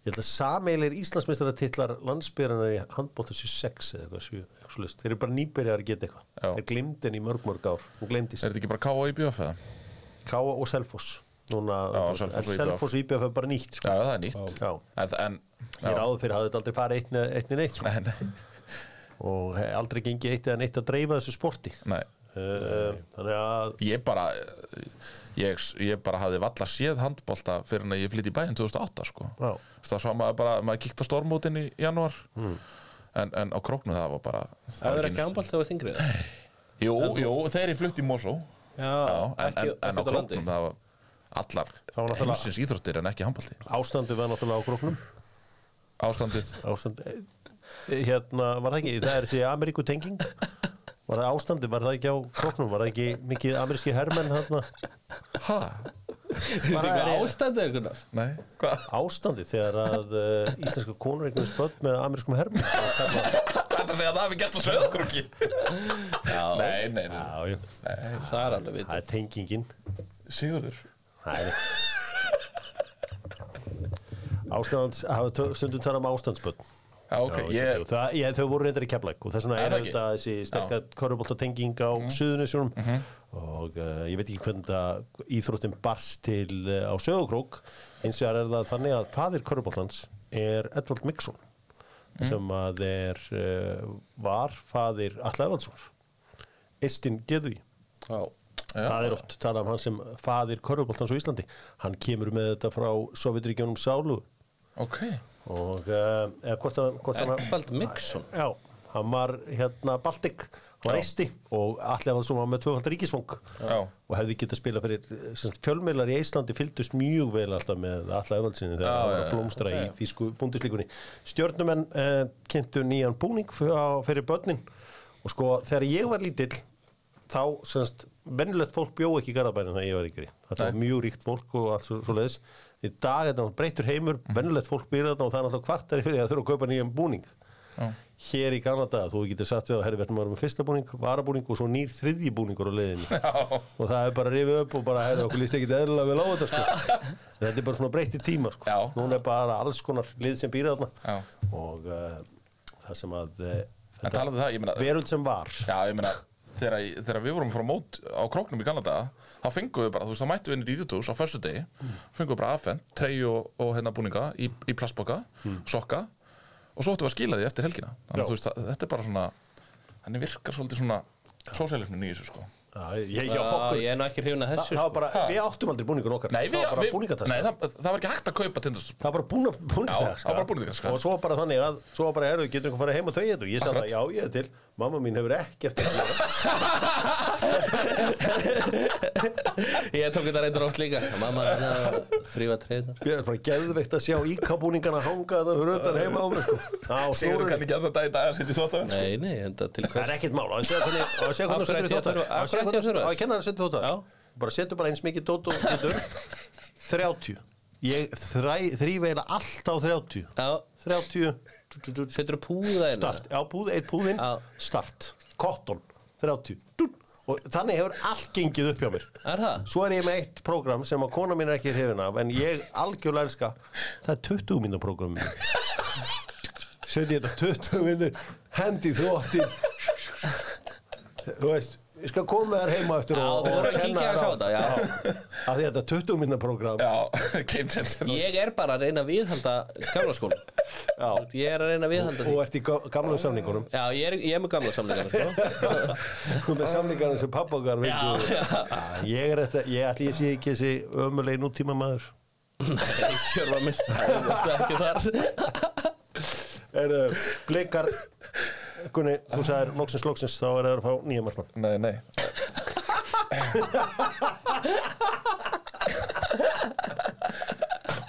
ég held að sameilir Íslandsmeistaratitlar landsbyðina í handbótt þessu sex eða eitthvað, sjö, eitthvað svo list. Þeir eru bara nýbyrjar að geta Já. eitthvað Þeir glemdi henni í mörg mörg ár Hún glemdist Er þetta ekki bara K.A. í BF eða? Káa og Selfoss Já, Selfoss og IBF. Og IBF er bara nýtt Já, sko. það er nýtt Já. En, en Ég er áður fyrir hafði þetta aldrei farið eitt neitt sko. Nei, og aldrei gengið eitt eða neitt að dreifa þessu sporti. Nei. Uh, Þannig að Ég bara Ég, ég bara hafði valla séð handbolta fyrir en að ég flytti í bæinn 2008 sko. Já. það var maður bara, maður kíkt á stormótin í janúar. Hmm. en, en á króknu það var bara Það verður ekki ámbalt þegar það var þingri Jú, jú, þeir eru flutt í Mosó. En, en, en á króknum það var allar Það var náttúrulega- heimsins íþróttir en ekki handbolti. Ástandið var náttúrulega á gróknum Ástandið. Ástand eh, hérna var það ekki, það er þessi Ameríku tenging var það ástandið, var það ekki á króknum var það ekki mikið ameríski hermenn hérna, Ha? Þetta er eitthvað ástændið eitthvað Nei, hvað? ástandið þegar að uh, íslenska konur eignast börn með amerískum hermenn? Það er að segja að það hafi gæst á söðakrúki? Nei, nei, nei, Já, já, það er alveg vit það er tengingin. Sigurður? Það er ástands, hafa stundum tala um ástandsbörn Já, ok, Já, ég, það, ég, þau voru reyndar í keflæk og vegna Er er það ekki? þetta þessi sterka körubólta tenging á mm. suðunisjónum Mhm. og uh, ég veit ekki hvernig þetta íþróttin barst til uh, á sögukrók eins og er það þannig að fadir körubóltans er Edvald Mikksson Mhm. sem að er uh, var fadir Alla Evaldsson Eistin Geðví Já, það er oft talað um hann sem fadir körubóltans á Íslandi. Hann kemur með þetta frá Sovjetríkjónum Sálu. Ok og uh, eða hvort að Edvald Mikksson Já, hann var hérna Baltic, hann var eisti og allir var svona með tvöfaldar ríkisfang. Já. og hefði getað spila fyrir fjölmiðlar í Íslandi fylgdust mjög vel alltaf með alla öfaldsinni þegar hann var að blómstra já. í þýsku búndislíkunni Stjörnumenn eh, kynntu nýjan búning fyrir börnin. Og sko þegar ég var lítill þá semst vennilegt fólk bjó ekki í Garðabænum þegar ég var yngri það var mjög ríkt fólk og allt svo, svo leiðis í dag er þetta breytur heimur vennilegt fólk býr þarna og það er náttúrulega kvartari fyrir að þurfa að kaupa nýjan búning. Já. hér í daga, þú getur sagt við að herri verðum að vera með fyrsta búning, varabúning og svo nýr þriðji búningur á leiðinni. Já, og það er bara rifið upp og bara herri okkur líst ekki eðlilega vel á þetta sko. þetta er bara svona breytti tíma sko. Núna er bara alls konar lið sem býr þarna. Og uh, það sem að uh, það, ég meina veröld sem var. Já, ég meina Þegar, þegar við vorum frá mót á króknum í daga þá fengum við bara, þú veist, þá mættum við inn í Ríðutús á förstu degi, fengum við bara afhengt trey og, og hérna búninga í, í plastboka sokka og svo ættum við að skila því eftir helgina. Þannig að þú veist, það- þetta er bara svona þannig virkar svolítið svona sósælismin í þessu sko. Já, ég, já, fokkur, ég er nú ekki hrifin að þessu það var sko. bara, við áttum aldrei búningur okkar. Nei, við, það var bara við, nei það, það var ekki hægt að kaupa tindast það var bara búna, var bara búningataska. og svo bara þannig að svo var bara, herru, getur einhver farið heim og þau ég sagði já, ég er til mamma mín hefur ekkert að gera. Ég tók þetta reyndur oft líka. Mamma er að þrýfa treyðar Ég er bara geðveikt að sjá íkabúningana hanga þetta fyrir utan heima á mig sko. Sigur snúrunni. kann ekki að það dag í dag að setja í þóttavenn Nei, nei, enda til Það hvers er ekkert mál, að segja hvernig þú setur í ég að segja hvernig það að setja í þóttar Já. bara setur bara eins mikið dót og getur. 30 ég þrýf eiginlega allt á 30 Já, 30 setur þú púða inn start, já, púð, eitt púðinn start, cotton 30 Dún. og þannig hefur allt gengið upp hjá mér. Er það? svo er ég með eitt prógram sem að kona mín er ekki hrifin af en ég algjörlega elska. Það er 20 mínútur prógram. Setja ég þetta 20 mínútur hendi þróttin þú veist Ég skal koma þér heima eftir Já, og, þú voru að kenna kíkja þér sjá þetta, já. Af því að þetta er 20 minna program Já, game changer Ég er bara að reyna að viðhalda gamla skóla Já. Ég er að reyna að viðhalda og því. ert í ga- gamla samningunum. Já, ég er, ég er með gamla samlingar sko. Þú með samningarna sem pappa okkar Já, vildu. já. Ég er þetta, ég ætli ég sé ekki þessi ömulegi nútíma maður Það er ekki þar. Er það, blikar Gunni, þú sagðir loksins, loksins þá er það að fá nýja markmann. Nei, nei.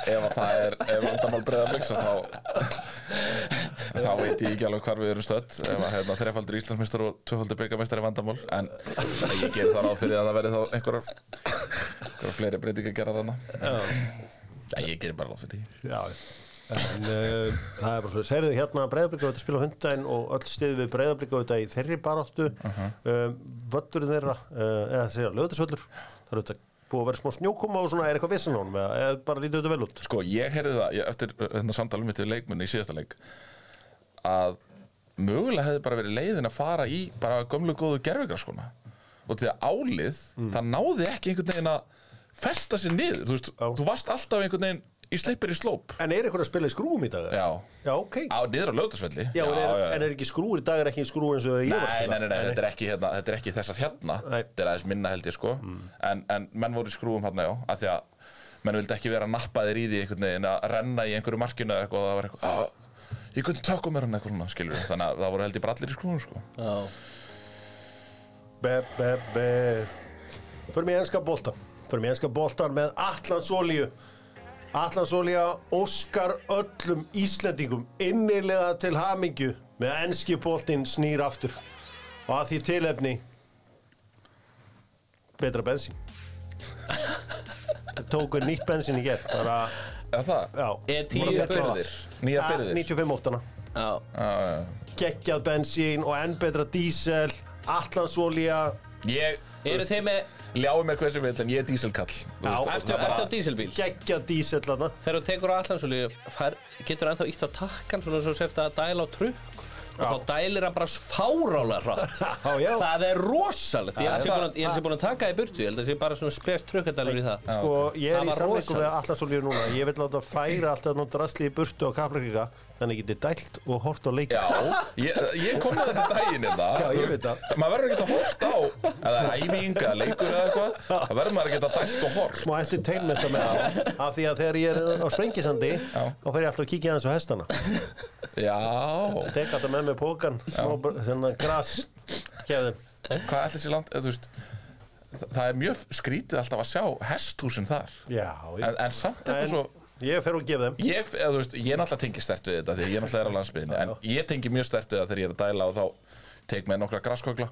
Ef að það er vandamál breyðabliks þá þá veit ég ekki alveg hvar við erum stödd. Ef að hérna, þrefaldur Íslandsmeistar og tvöfaldur byggamestar er vandamál. En ég ger það ráð fyrir að það verði þá einhverjar einhverjar fleiri breytingar að gera þarna. Já, ég ger bara ráð fyrir því. Já, en uh, það er bara svo Segðu hérna breyðablika þetta spila á hundaginn og öll stiði við breyðablika þetta í þeirri baráttu. Uh Völlurinn þeirra uh, eða segja lögðarsvöllur það er þetta búið að vera smá snjókoma og svona er eitthvað vissin á honum eða bara lítið þetta vel út? Sko, ég heyrði það ég, eftir hérna, samtalum mitt við leikmunni í síðasta leik að mögulega hefði bara verið leiðin að fara í bara gömlu góðu gerfugraskona og því að álið, það náði ekki einhvern veginn að festa sér niður. Þú veist, Já. þú varst alltaf einhvern veginn í sleipir í slóp. En er eitthvað að spila í skrúum í dag? Já, Já, ok. Á niður á lögdagsvelli Já, en, er, en er ekki skrúur í dag er ekki skrúur eins og ég var að Nei, spila? nei, nei, nei, þetta er ekki, hérna, þetta er ekki þessar hérna. Nei. Þetta er aðeins minna held ég sko. En, en menn voru í skrúum hérna, já af því að menn vildi ekki vera nappaðir í því einhvern veginn að renna í einhverju markinu eða eitthvað og það var eitthvað "Ah, Ég kunni tökum mér hann eitthvað svona, skilur við Þannig að það voru held ég bara allir í skrúum sko. Já, Be, be, be. Förum í enska bolta Förum í enska boltan með Allansolíu Allansolía óskar öllum Íslendingum innilega til hamingju með enski boltinn snýr aftur og að því tilefni betra bensín tóku nýtt bensín í gerð bara, Er það? já Er tíu Bara fjallar byrðir? vatn. Nýja Ja, byrðir? 95 óttana já, Já, já, geggjað bensín og enn betra dísel Allansolía Ég, Eru þið með mér hvað sem vil en ég er díselkall Já. Ertu það bara- ertu á dísilbíl? geggjað dísel þarna. Þegar þú tekur á allansóli getur ennþá ítt á takkan svona svo sért að dæla á trukk? Og þá dælir hann bara fárálega hratt. Já, já. Það er rosalegt. Ég held það- að búin að- ég held að sé búin að taka það í burtu. Ég held að sé bara svona spes trukkadælur í það. Sko, ég er Það í var samleikum við rosalegt. Allansolíu núna. Ég vil láta færa alltaf nú drasli í burtu á Kaplakrika Þannig ég geti dælt og hort á leikinn. Já, ég, ég kom með þetta daginn hérna. Já, ég veit það. Maður verður ekki að horta á er æfing eða leikur eða eitthvað. Það verður maður ekki að dælt og hort Smá entertainment með það Af því að þegar ég er á Sprengisandi Þá fer ég alltaf að kíkja aðeins á hestana. Já, Tek alltaf með mig pókan Svona gras Kefðin hvað ætlir sér land eða, þú veist, það- er mjög skrítið alltaf að sjá hesthúsin þar. Já, En, en samt eitthvað svo ég fer og gef þeim. Ég, eða, veist, ég er náttúrulega tengi stert við þetta að ég er náttúrulega er á landsbyðinni en ég tengi mjög stert við það þegar ég er að dæla og þá tek með nokkra grasskogla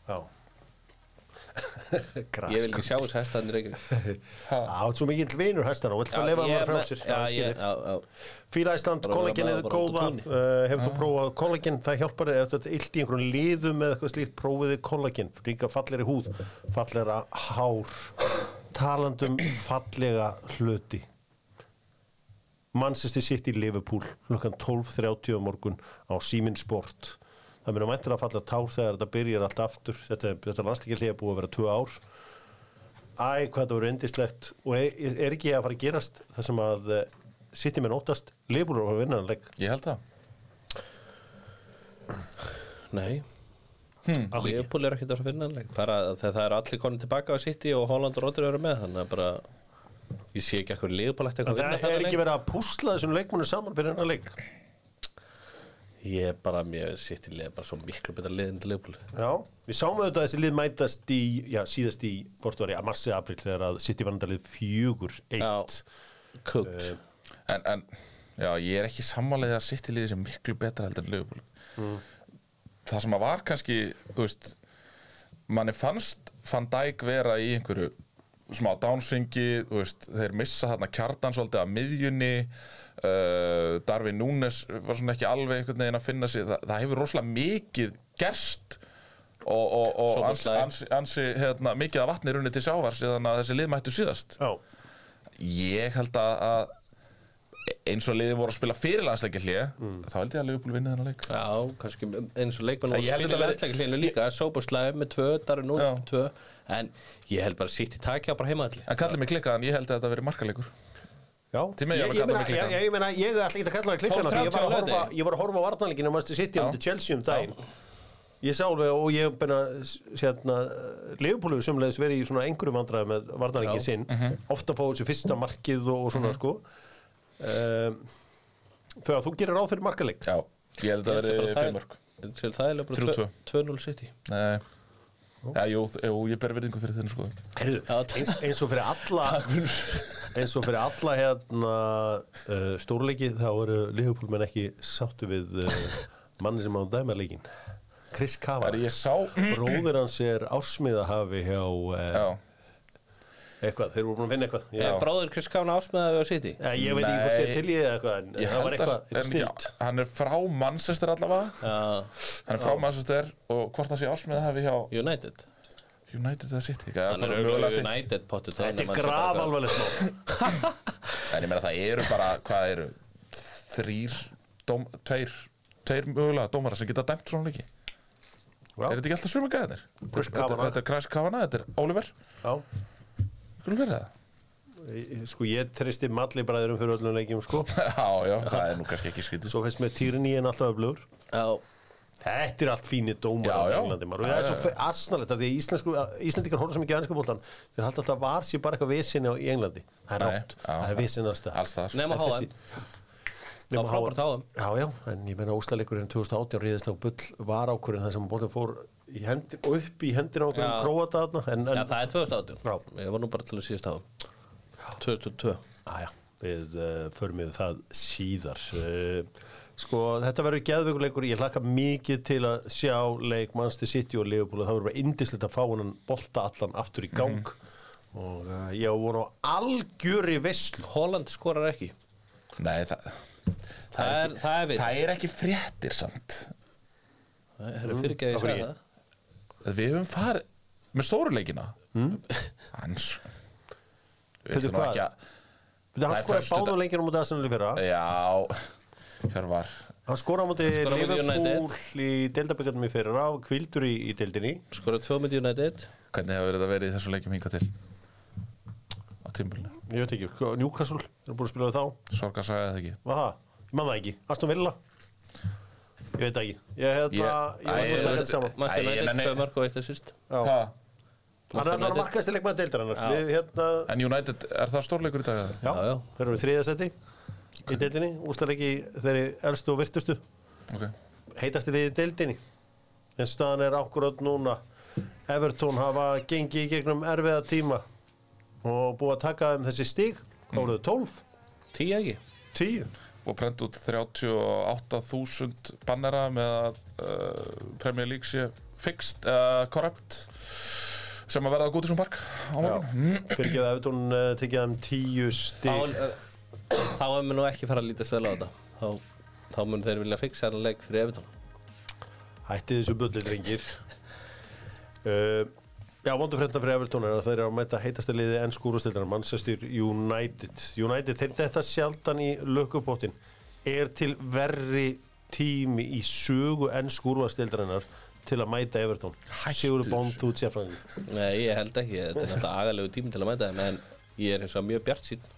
Ég vil ekki sjá þess hestaðin reykja Já, þú ert svo mikill vinur hestana og vilt fá að lifa með já, já Fýra Ísland, vera bara góða uh, Hefur þú prófað kollagen, það hjálpar þig ef þetta er illt í einhverjum liðum eða eitthvað slíkt prófiði kollagen, líka fallegri húð fallegra hár. Talandum fallega hluti Manchester City Liverpool klukkan 12.30 á morgun á Simin Sport. Það myndir mæntir að falla tár þegar þetta byrjar allt aftur. Þetta, þetta landsleikilíða búið að vera tvö ár. Æ, hvað það verður endislegt og er, er ekki að fara að gerast það sem að uh, City með nótast Liverpool er að að vinna hann leik Ég held það. Nei. Ekki. Leopold er ekkert að finna bara þegar það eru allir konið tilbaka á City og Holland og Rodri eru með þannig að bara ég sé ekki Leopold eftir eitthvað að Það er ekki verið að púsla þessum leikmunum saman fyrir hennar leik? Ég er bara, mér City leik bara svo miklu betra lið en til Leopold. Já, við sáum auðvitað að þessi lið mætast í, já, síðast í Portuari að massi april þegar að City var náttúrulega fjögur, eitt. Já, kukt en, en já, ég er ekki sammálega að sitt í liði sem miklu betra heldur en Liverpool. Það sem að var kannski þú veist manni fannst Van Dijk vera í einhverju smá veist, þeir missa þarna kjartan svolítið af miðjunni uh, Darvin Núnes var svona ekki alveg einhvern veginn að finna sig. Það, það hefur rosalega mikið gerst og, og, og ansi, ansi, ansi hérna, mikið af vatni runni til sjávar síðan að þessi lið mættu síðast. Já, ég held að, að eins og liðin voru að spila fyrir landsleikja hlið Mm. þá held ég að Liverpool vinni þennan leik. Já, kannski eins og leikmenn og Ég held spila í verði- landsleikilinu líka Sóbúslæði með tvö, Darri Núls með tvö En ég held bara sitt í takja bara heimaðalli en kallið mig klikkaðan, ég held að þetta veri markaleikur. Já, ég að meina, ég, ég meina, ég ætla ekki að kalla það klikkana því ég var að 12:30 á horfa, laugardegi. ég var að horfa á varnarleikinu Manchester City Já. á Chelsea um daginn. Ég sá alveg og ég beina hérna, Leifupúlu sumleðis verið í svona einhverju vandræði með varnarleikin Já. sinn. Mhm. ofta fá þessu fyrsta markið og, og svona sko um, Þegar þú gerir ráð fyrir markaleik? Já, ég held að þetta veri fimm mörg Sér það er bara 2-0 City. Nei. Já, jú, jú, ég ber verðingu fyrir þenni sko Heyrðu, eins, eins og fyrir alla eins og fyrir alla hérna uh, stórleiki þá eru Leifupúl menn ekki sáttu við uh, manni sem á dæmarleikin Chris Það Kavar er ég sá bróðir hans er ársmiðahafi hjá uh, Já, eitthvað, þeir voru búin að finna eitthvað ég, Er bróður Chris Kána ásmiðaði á City? ja, ég veit ekki hvað sé til ég eða eitthvað en ég það var eitthvað, eitthvað hann, snilt. hann er frá Manchester allavega. Já, Hann er frá Manchester og hvort það sé ásmið hafi hjá United. United eða City Hann er auðvitað United potið þetta er graf alvarlegt mál. En ég meina það eru bara, hvað eru Þrýr, dóm, tveir Tveir mögulega dómara sem geta dæmt svona leiki. Er þetta ekki alltaf svöma gæðinir? Chris Þetta Kavanagh. þetta er Chris Kavanagh, þetta er Oliver. Já. Hvernig verið það? Ég- sko ég tristi malli bræðurum fyrir öllum leikjum sko. Já, já, það er nú kannski ekki skrítið. Svo finnst mér Týrni en alltaf öflugur. Já, Þetta er allt fínir dómar Já, já. Englandi og það er svo asnalegt að því að íslensku, Íslandikar horfum svo mikið á ennska bóltan þeir halda alltaf að var sér bara eitthvað vesinni í Englandi. Það er rátt, það er nema En þessi- háðan Það var frábært. HM. Já, já, en ég meina úslaleikurinn 2018 ríðist á bull var ákvörðin þar sem bóltan fór hendi, upp í hendina á þarna en, en Já, það er 2018 Já. Ég var nú bara til að síðast HM 2002 Aja, við uh, förum við það síðar. Uh, Sko, þetta verður geðvökuleikur ég hlakka mikið til að sjá leik Manchester City og Liverpool. Og það verður bara indislegt að fá hann bolta allan aftur í gang. Og uh, ég á vonu á algjöri veislu. Holland skorar ekki. Nei, það Það er, það er við Það er ekki fréttir samt. Það er fyrirgeðið segja það Við höfum farið með stóru leikina. Mm. Hans. Við hvað? ekki að Það er skoraði föstudag- báðu leikinu á mútið í fyrra. Já, hér var Hann skoraði á mútið Liverpool í deildaböggarnum í fyrra kvildur í, í deildinni. Skorar 2 með United. Hvernig hefur þetta verið í þessu leikjum hinga til? Á tímbulinu Ég veit ekki, Newcastle, er búin að spila við þá Sorga sagði það ekki man það ekki, Aston Villa Ég veit ekki. Ég hef Ég- það, ég Æ, var ég- að taka ég- þetta saman Æ, United. 2 mark og 1 assist. Já. Ha? Hann er allar að markaðist í leikmaður deildar hennar Já. Við hérna, En United, er það stórleikur í dag? já, Já, já. þeir eru seti í deildinni, úslarleiki þeirri elstu og virtustu. Liði í deildinni. En staðan er akkurat núna. Everton hafa gengið í gegnum erfiða tíma og búið að taka þeim þessi stig. Hvað voruðu 12, 10 ekki? 10 Og prent út 38.000 bannera með að uh, Premier League sé fixed, uh, corrupt sem að verða á Goodison Park á morgun. Fyrir ekki að Everton uh, tekið þeim 10 Þá, stig uh, þá er mér nú ekki fara að lítast vel á þetta. Þá, þá mun þeir vilja fixa þennan leik fyrir Evertón hættið þessu bulli drengir. Uh, já, vondu frétna fyrir Everton er að þeir eru að mæta heitasti liði enn skúrastildar Manchester United. United, þeir þetta sjaldan í lökupottin er til verri tími í sögu enn skúrastildarinnar til að mæta Everton? Hættu Sigur. Bond út sérfræðin Nei, ég held ekki, þetta er náttúrulega agalegu tími til að mæta þeim En ég er eins og mjög bjart sín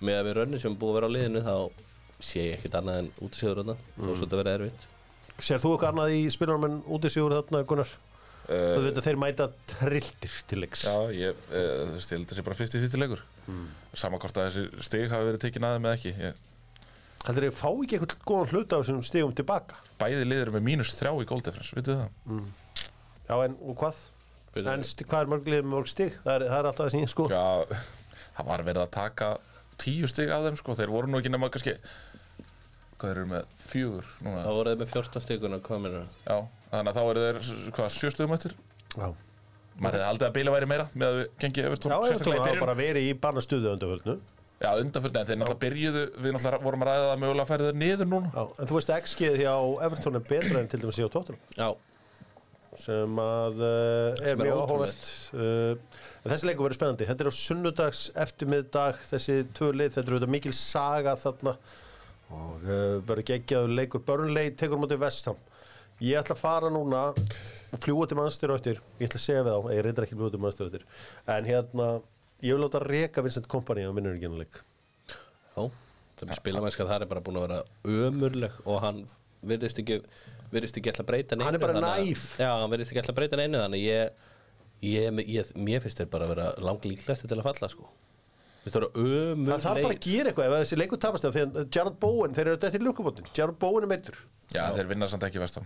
Með að við rönni sem búið að vera á liðinu Þá sé ég ekkert annað en útisíður þarna. Og svo þetta verið erfitt. Sér þú eitthvað annað í spilarum en úti sigur þarna Gunnar? Þú veit að þeir mæta trilltir til leiks Já, ég, uh, að það sé bara 50-50 leikur Sama hvort að þessi stig hafi verið tekin aðeins með ekki ég, Heldur þeir fá ekki eitthvað góðan hluta af þessum stigum tilbaka? Bæði liður með mínus þrjá í goal difference, vitið þið það? Já, en og hvað? Byrju. En hvað er mörglið með mörg stig? Það er, það er alltaf þessi sko. Já, það var verið að taka tíu stig af þeim, sko Þeir voru nú ekki nema kannski Hvað eru með? Fjögur núna Þá voru þeir með 14 stíkuna komin Já, þannig að þá eru þeir, hvað, sjö stigum eftir? Já, Maður hefði aldrei að bila væri meira með að við gengið Já Evertón, Everton sérstaklega í hafa byrjun. bara verið í barnastuðu undanförnu. Já, undanförni, en þeir náttúrulega byrjuðu Við náttúrulega vorum að ræða það mögulega að færi þeir niður núna. Já, en þú veist að XG hjá Everton er betra en til dæmis hjá Tottenham. Já, sem að uh, er Sem mjög áhugavert. Uh, en þessi leikur verður spennandi. Þetta er á sunnudags eftirmiðdag. Þessi tvö lið, þetta er auðvitað mikil saga þarna. Og uh, verður geggjaður leikur. Burnley tekur á móti vestam ég ætla að fara núna og fljúa til mannstur eftir ég ætla að segja við þá, ég reyndar ekki fljúa til mannstur eftir en hérna, ég vil láta reka Vincent Kompany á vinnur ekki leik Já, þannig spilamennska það er bara búin að vera ömurleg og hann virðist ekki virðist ekki ætla að breyta neinu Hann er bara að- næf. Já, hann virðist ekki ætla að breyta neinu þannig ég, ég, ég, mér finnst þeir bara að vera langlíklegasti til að falla sko. Það vera ömurleg það þarf bara að gera eitthvað ef þessi leikur tapast að Jared Bowen, þeir eru þetta í lukkubótin Jared Bowen er meittur Já, þeir vinna samt ekki vestam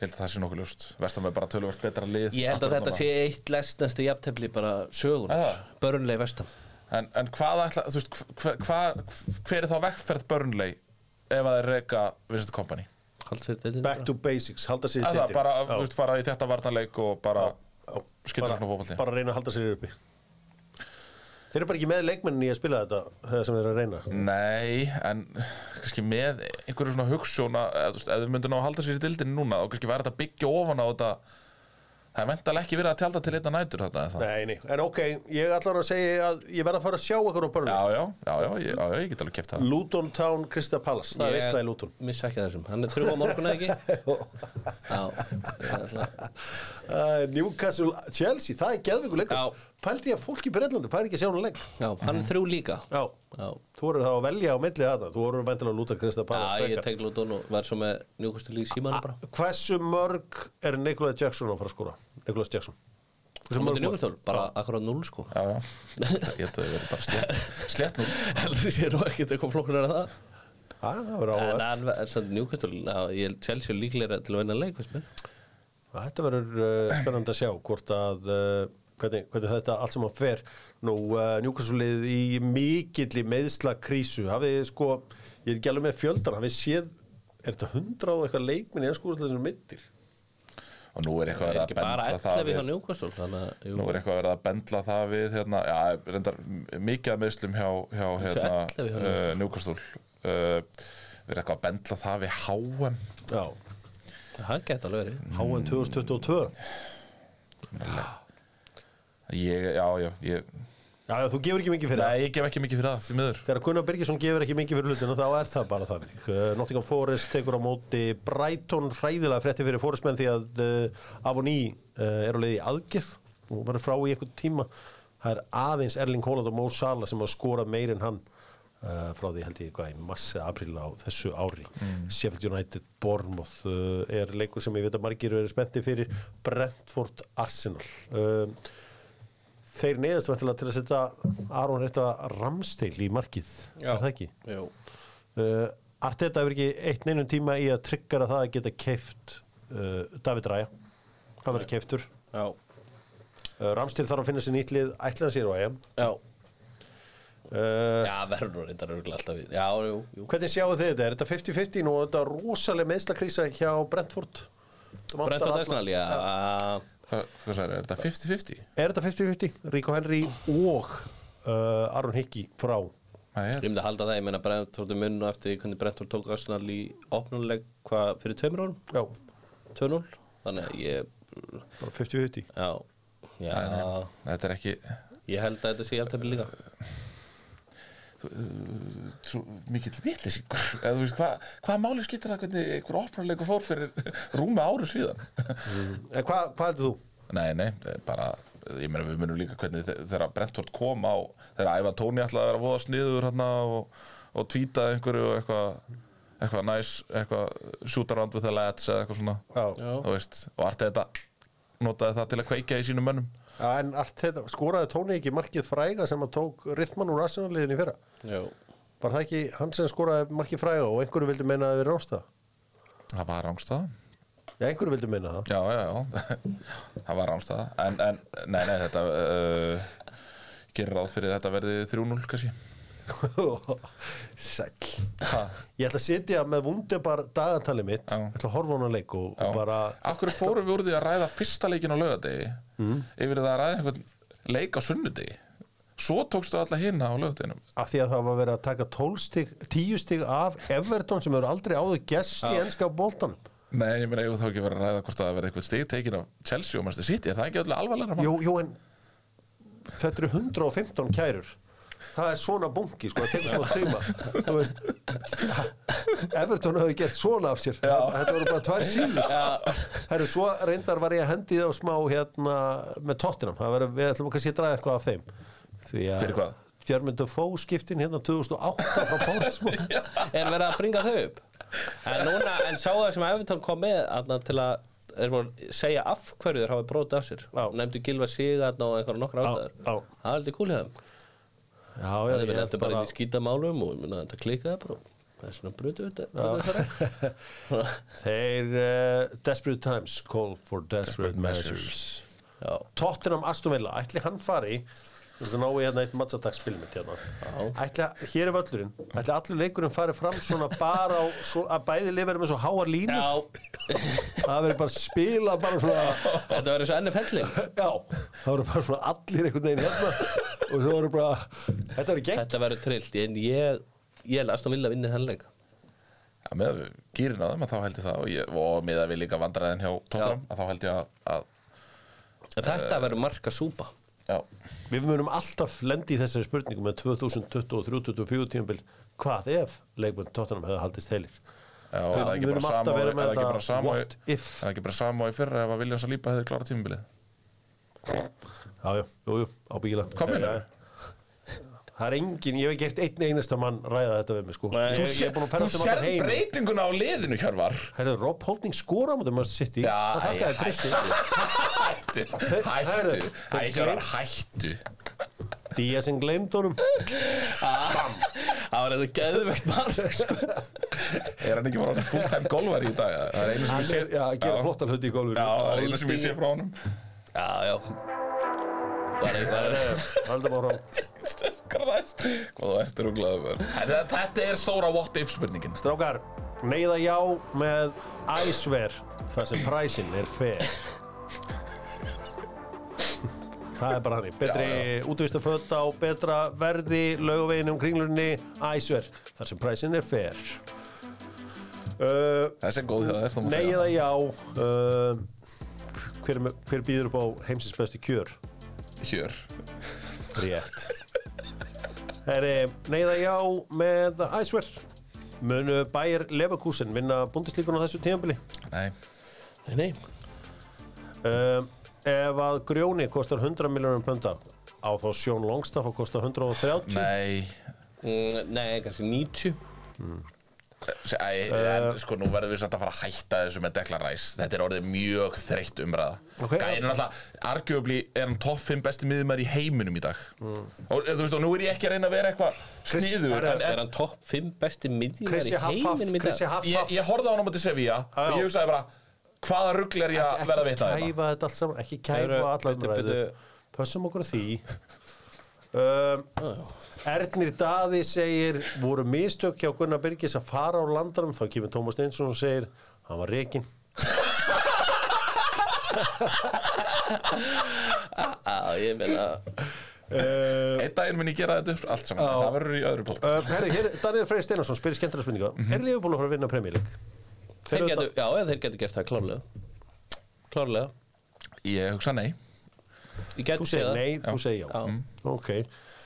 Ég held að það sé nokkuð ljóst. Vestam er bara tölvöld betra lið Ég held að þetta sé eitt lestnasti jafntefli bara sögun Já. Börnlega vestam. En, en hvað ætla, þú veist, hver, hva, hver er þá vekkferð Burnley ef að þeir reyka Vincent Company? Back to basics, halda sér í Það er það, deildinni. bara, þú veist, fara í þetta varnarleik og bara skilja bara, svona fótbolti? bara reyna að halda sér uppi þeir eru bara ekki með leikmennin í að spila þetta það sem þeir eru að reyna. Nei, en kannski með einhverju svona hugssjóna eða, þú veist, ef við myndum ná að halda sér í dildinni núna og kannski væri þetta byggja ofan á þetta það er vendalega ekki verið að tjálta til einna nætur þetta? Nei, nei, en ok, ég ætla að segja að ég verð að fara að sjá eitthvað á börnum Já, já, já, já, ég, já, ég get alveg keft það Luton Town, Krista Palace, það er veistlega í Luton. Missa ekki þessum, hann er þrjú á morgun eða ekki? Já, ég uh, Newcastle, Chelsea, það er Já. Pældi ég að fólk í Breitlandi, pæri ekki að sjá hún leik? Já, hann er þrjú líka. Já, þú voru þá að velja á millið þetta Þú voru væntilega að lúta Krista Já Palace ég tek Luton og verð svo með njúkustil í símanu bara. Hversu mörg er Nikolai Jackson að fara að skora? Nicholas Jackson. Hversu Svo mútið njúkustil, bara akkurat null sko. Já, já, ég held að það verið bara slétt, slétt nú Heldur sér nú ekkert eitthvað flokkur en það. Það verður En áhverð hann er samt njúkustil, ég Chelsea er líklega til að vinna leik, Þetta verður uh, spennandi að sjá hvort að uh, hvernig, hvernig þetta allt saman fer. Nú uh, njúkassulið í mikilli meðsla krísu hafið þið sko, ég er ekki alveg með fjöldan hafið séð, er þetta hundra og eitthvað leikminn í ennskúrlega sem mittir Og nú er eitthvað Það er verið ekki að bara bendla það 11 hjá við njúkustil Þannig að, jú, Nú er eitthvað að bendla það við hérna, já, reyndar mikið að meðslum hjá, hjá hérna, 11 hjá uh, Newcastle. Uh, Við erum eitthvað að bendla það við HM Já, það geta alveg verið. HM 2022 ég, Já, já, ég Já, já, þú gefur ekki mikið fyrir það Nei, ég gef ekki mikið fyrir það, því miður Þegar Gunnar Birgisson gefur ekki mikið fyrir hlutinu þá er það bara þannig. Uh, Nottingham Forest tekur á móti Brighton hræðilega frétti fyrir Forest menn því að uh, Avoní uh, er á leiði í aðgerð og verður frá í einhvern tíma. Það er aðeins Erling Haaland og Mo Salah sem hafa skorað meir en hann uh, frá því held ég hvað í massi april á þessu ári. Sheffield United Bournemouth uh, er leikur sem ég veit að margir verið spenntið fyrir Brentford Arsenal. Þeir neðast vantilega til að setja Aron Reita Ramsteil í markið Já. er það ekki? Jú, Uh, Arteta hefur ekki eitt neinum tíma í að tryggara það að geta keift uh, David Ræja hann verður keiftur já, uh, Ramsteil þarf að finna sér nýtt lið ætlaði sér á EM. Já. Uh, Já, verður nú reyndar örgulega alltaf Já, jú, jú. Hvernig sjáu þið þetta? Er þetta 50-50 nú? Og þetta rosalega meðslakrísa hjá Brentford? Brentford Arsenal, já Hvað, sagði, er þetta 50-50? Er þetta 50-50? Rico Henry og uh, Aron Hickey frá. Ég myndi að halda það, ég meina Brentford er munn og eftir hvernig Brentford tók Arsenal í opnuleg hvað fyrir tveimur árum, Já, 2-0 Þannig að ég, bara 50-50 já, já. Þetta er ekki Ég held að þetta sé jafntefni líka mikill vitlýsingur eða þú veist, hvað hva máli skiptir það hvernig einhver opnarleikur fór fyrir rúmi áru síðan En hvað hva heldur þú? Nei, nei, það er bara ég meina við munum líka hvernig þe- þegar Brentford kom á þegar Ævan Tóni ætlaði að vera að voða sniður hérna og, og tvítaði einhverju og eitthvað eitthvað næs, eitthvað around with the lads eða eitthvað svona Já. Já. veist, og Arteta notaði það til að kveikja í sínum mönnum en Arteta, skoraði Tóni ekki markið fræga sem að tók rithmann úr Arsenal-liðin í fyrra? Já, Var það ekki hann sem skoraði markið fræga og einhverju vildi meina að það verið rásta? það var rángstæða Já, einhverju vildi meina það. já, já, já, það var rángstæða en, en, nei, nei, þetta uh, gerir ráð fyrir þetta verði 3-0 kannski Sæll. ha, Ég ætla að sitja með vundebar dagatali mitt, Já. ég ætla að horfa á hana leik og, og bara... Akkur fórum við úr því að ræða fyrsta leikin á lögadegi yfir það að ræða einhvern leik á sunnudegi Svo tókstu alla hinna á lögadeginum Af því að það var verið að taka 12 stig, 10 stig af Everton sem hefur aldrei áður gest í ennska bóltanum. Nei, ég meina, ég þá ekki verið að ræða hvort að það verði eitthvað stig tekin af Chelsea og Manchester City, er það ekki öllu alvarlega? Jú, jú, en þetta eru 115 kærur það er svona bunki, sko, það tekur smá tíma. Þú veist Everton hefði gert svona af sér. Þetta voru bara tvær síður. Herru, svo reyndar var ég að hendi það á smá hérna með Tottenham. Það var, við ætlum kannski að draga eitthvað af þeim. Því að Fyrir hvað? Jermaine Defoe skiptin hérna 2008 frá Portsmouth. Er verið að bringa þau upp? En núna, en sá það sem Evertón kom með aðna, til að er búin að segja af hverju þeir hafa brotið af sér? Já. nefndu Gilva Sigarn og einhverja nokkra Já, ástæður já. það er aldrei kúl hjá þeim Já, já, það er ég nefndu bara inn í skítamálum og meina, þetta klikaði bara. Það er svona brutu þetta Þeir uh, Desperate Times call for desperate, Desperate measures, Tottenham Aston Villa, ætli hann fari Þú ná ég hérna eitt matsadagsspil mitt hérna Ætli, hér er völlurinn. Ætli allur leikurinn fari fram svona bara á, svo, að bæði lifir með svo háar línur? Já, Það verður bara spila bara svona þetta verður svo enni felling Já, það verður bara svona allir einhvern veginn hérna. Og svo verður bara Þetta verður gegn þetta verður trillt en ég, ég er Aston Villa vinnið þenn leik. Já, með gýrin á þeim að þá held ég það og, ég, og með að við líka vandræðin hjá Tottenham að þá held ég að, að en þetta verður marka súpa já, Við munum alltaf lendi í þessari spurningu með 2023-2024 tímabil. Hvað ef leikmenn Tottenham hefði haldist heilir já er það munum alltaf vera með er þetta what if. er það ekki bara sama og í fyrra ef að Williams að lípa hefði klára tímabilið? Já, já, jú, jú, ábyggilega? Já, já. Það er engin, ég hef ekki gert einn einasta mann ræða þetta við mig sko Nei, er ferðast um allar heim breytinguna á liðinu Hjörvar Herðu, Rob Holding skora á mútið maður sitt í Það þakkaði Kristi hættu, hættu Hjörvar, hættu Díaz en gleymd honum það var þetta geðveikt marg sko. er hann ekki bara fulltime golvar í dag það er einu sem ég sé er, já, gera flottan hluti í Já, það er einu sem ég sé frá honum já, já það er eitthvað Kræst, hvað þú ert rúglaður Þetta er stóra what if spurningin. Strákar, neyða já með æsver þar sem præsin er fer Það er bara hannig Betri útvistu föt á betra verði laugaveginu um kringlunni æsver þar sem præsin er fer uh, Þessi er góð hjá þér eða já uh, hver, er hver býður upp á heimsins bestu kjör? Hjör Rétt Heri, Nei eða já með æsver. Munu Bayer Leverkusen vinna búndislíkun á þessu tímabili? Nei, nei, Um, ef að grjóni kostar 100 miljónum punda á þá Sjón Longstaff að kosta 130 nei. Mm, nei, kannski 90 Æ, en sko nú verðum við samt að fara að hætta þessu með Declan Rice. Þetta er orðið mjög þreytt umræða. Ok. Gæin er alltaf, arguably er hann topp 5 besti miðumar í heiminum í dag. Og þú veist, og nú er ég ekki að reyna að vera eitthvað sniður en, er en, hann topp 5 besti miðjumar í heiminum í dag? Krissi ég, ég horfði á hann á móti Sevilla já. og ég hugsaði bara Hvaða rugl er ég að verða að vita þetta? kæfa þetta allt saman ekki kæfa Heyrðu, alla bíddu, umræðu pössum okkur því. Um, Ernir Daði segir voru mistök hjá Gunnar Birgis að fara á landarum þá kemur Tómas Steinsson og segir hann var reikin Já, ég meina uh, Einn daginn mun ég gera þetta upp allt saman. Já. Það verður í öðru podcast uh, herri, hér, Daniel Freyr Steinarsson spyrir skemmtilega spurninga. Er Liverpool að fara að vinna getur, já, þeir getur gert það klárlega. Klárlega. Ég hugsa nei. Ég Þú getur segir nei, þú segir já. Já. Ok,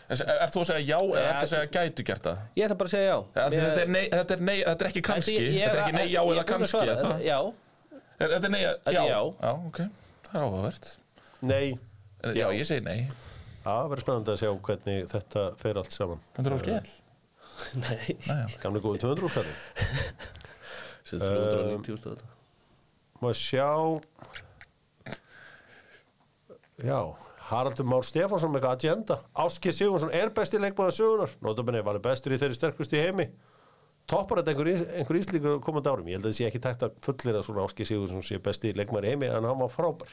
Er, er þú að segja já eða Ja, ertu að segja gætu gert það? ég ætla bara að segja já. Þetta, er nei, þetta, er nei, þetta er ekki kannski. Ég- ég Þetta er ekki nei já ég eða er kannski svara, er það? já, Er- Þetta er nei já, Þetta er já. já, ok, það er áhugavert. Nei. En Já, ég segi nei. Það verður spennandi að sjá hvernig þetta fer allt saman. Hundur á skell nei. Gamli góði 200 úrkvæði sem 390 úrst þetta Má sjá? Já, Haraldur Már Stefánsson með agenda. Áskir Sigurðsson er besti leikmaður sögunar Nótabenni var bestur í þeirri sterkustu í heimi. Toppar þetta einhver, ís- einhver íslíkur komandi árum? Ég held að það sé ekki tækt að fullir að svona Áskir Sigurðsson sé besti leikmaður í heimi en hann var frábær.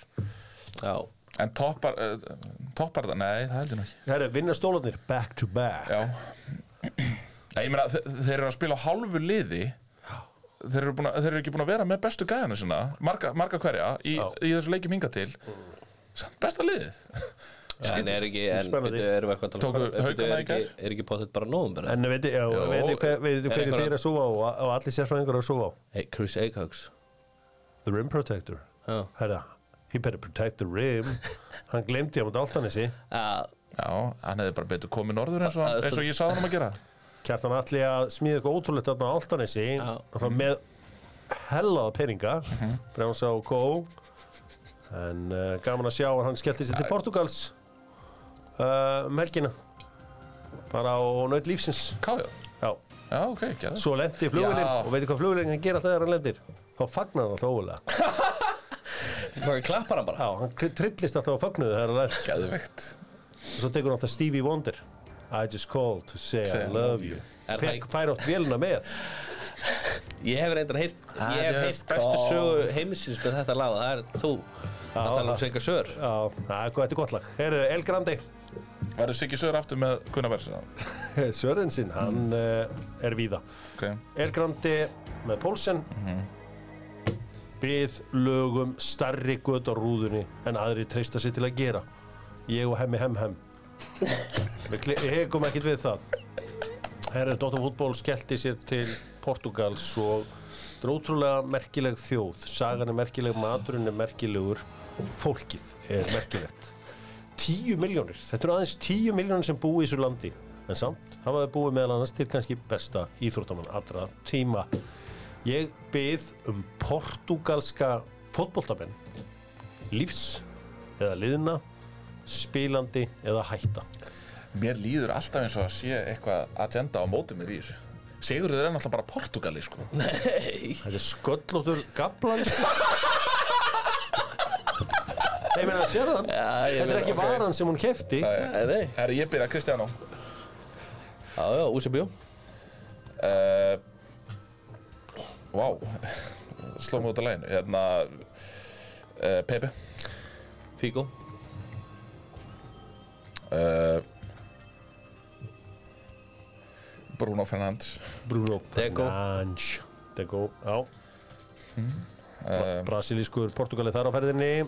Já, En toppar, uh, toppar það, nei, það heldur nú ekki. Herre, vinna stólarnir back to back. Já. Nei, Ég meina, þe- þeir eru að spila á hálfu liði. Þeir eru, búin að, þeir eru ekki búin að vera með bestu gæðana marga, marga hverja í, í þessu leikjum hinga til. Samt besta liðið. Já, en er ekki, en byrju, erum við eitthvað að tala um er í ekki, er potið bara nóðum En veit ég, veit ég Er hverju þeir að súfa á og, allir sérfræðingur að súfa á? Hey, Chris Eikhags the rim protector. Herra, he better protect the rim. Hann glemdi á mútið áltanissi Já, Já, hann hefði bara betur komið norður eins og, Já, eins og ég sagði hann um að gera. Kjartan allir að smíða eitthvað ótrúlegt þarna á áltanissi Já. með hellaða peninga. Mhm. Brjánsa og Kó en uh, gaman að sjá að hann skellti sér til Portugals uh, um helgina bara á nöð lífsins Kája, já já, ok, geða Svo lendi flugvillin Já. og veitir hvað flugvillin hann gera þegar hann lendir? Þá fagnar hann alltaf ógulega. það klappar hann bara Já, hann tr- trillist alltaf á fagnuðu þegar hann lendir. Geðveikt Og svo tekur hann alltaf Stevie Wonder. I just called to say I love you. Er það Fekk ekki- fær átt vélina með. Ég hef reyndar heyrt Ég hef heyrt bestu sögu heimisins með þetta lag Það er þú að tala um það- Sigga Sör það þetta er gott lag. Heyrðu, El Grandi. Verður Siggi Söður aftur með Gunnarverðs Sörensinn, hann uh, er víða. Ok, El Grandi með Pólsen. Við lögum starri gutt á rúðunni en aðri treysta sér til að gera. Ég og hemmi hem hem. Við hegum ekkert við það. Herri, Dóttar fútból skellti sér til Portugals og þetta er ótrúlega merkileg þjóð. Sagan er merkileg, maturinn er merkilegur, fólkið er merkilegt. Tíu miljónir, þetta eru aðeins tíu miljónir sem búi í þessu landi. En samt hafa þau búið meðal annars til kannski besta íþróttamann allra tíma. Ég byð um portugalska fótboltamenn, lífs eða liðna, spilandi eða hætta. mér líður alltaf eins og að sé eitthvað agenda á móti mér í þessu Sigurður er náttúrulega bara Portugali sko Nei Þetta er sköllóttur gablan sko. sér það Þetta er ekki ok. varan sem hún kefti Nei, nei. Herri, ég byrja Kristjánó Já, já, Úsibjó uh, Vá. Sló mig út af læginu Hérna uh, Pepe. Figo. Uh, Bruno Fernandes. Bruno. Fernandes. Dego, já. Um, Brasilískur Portugali þar á ferðinni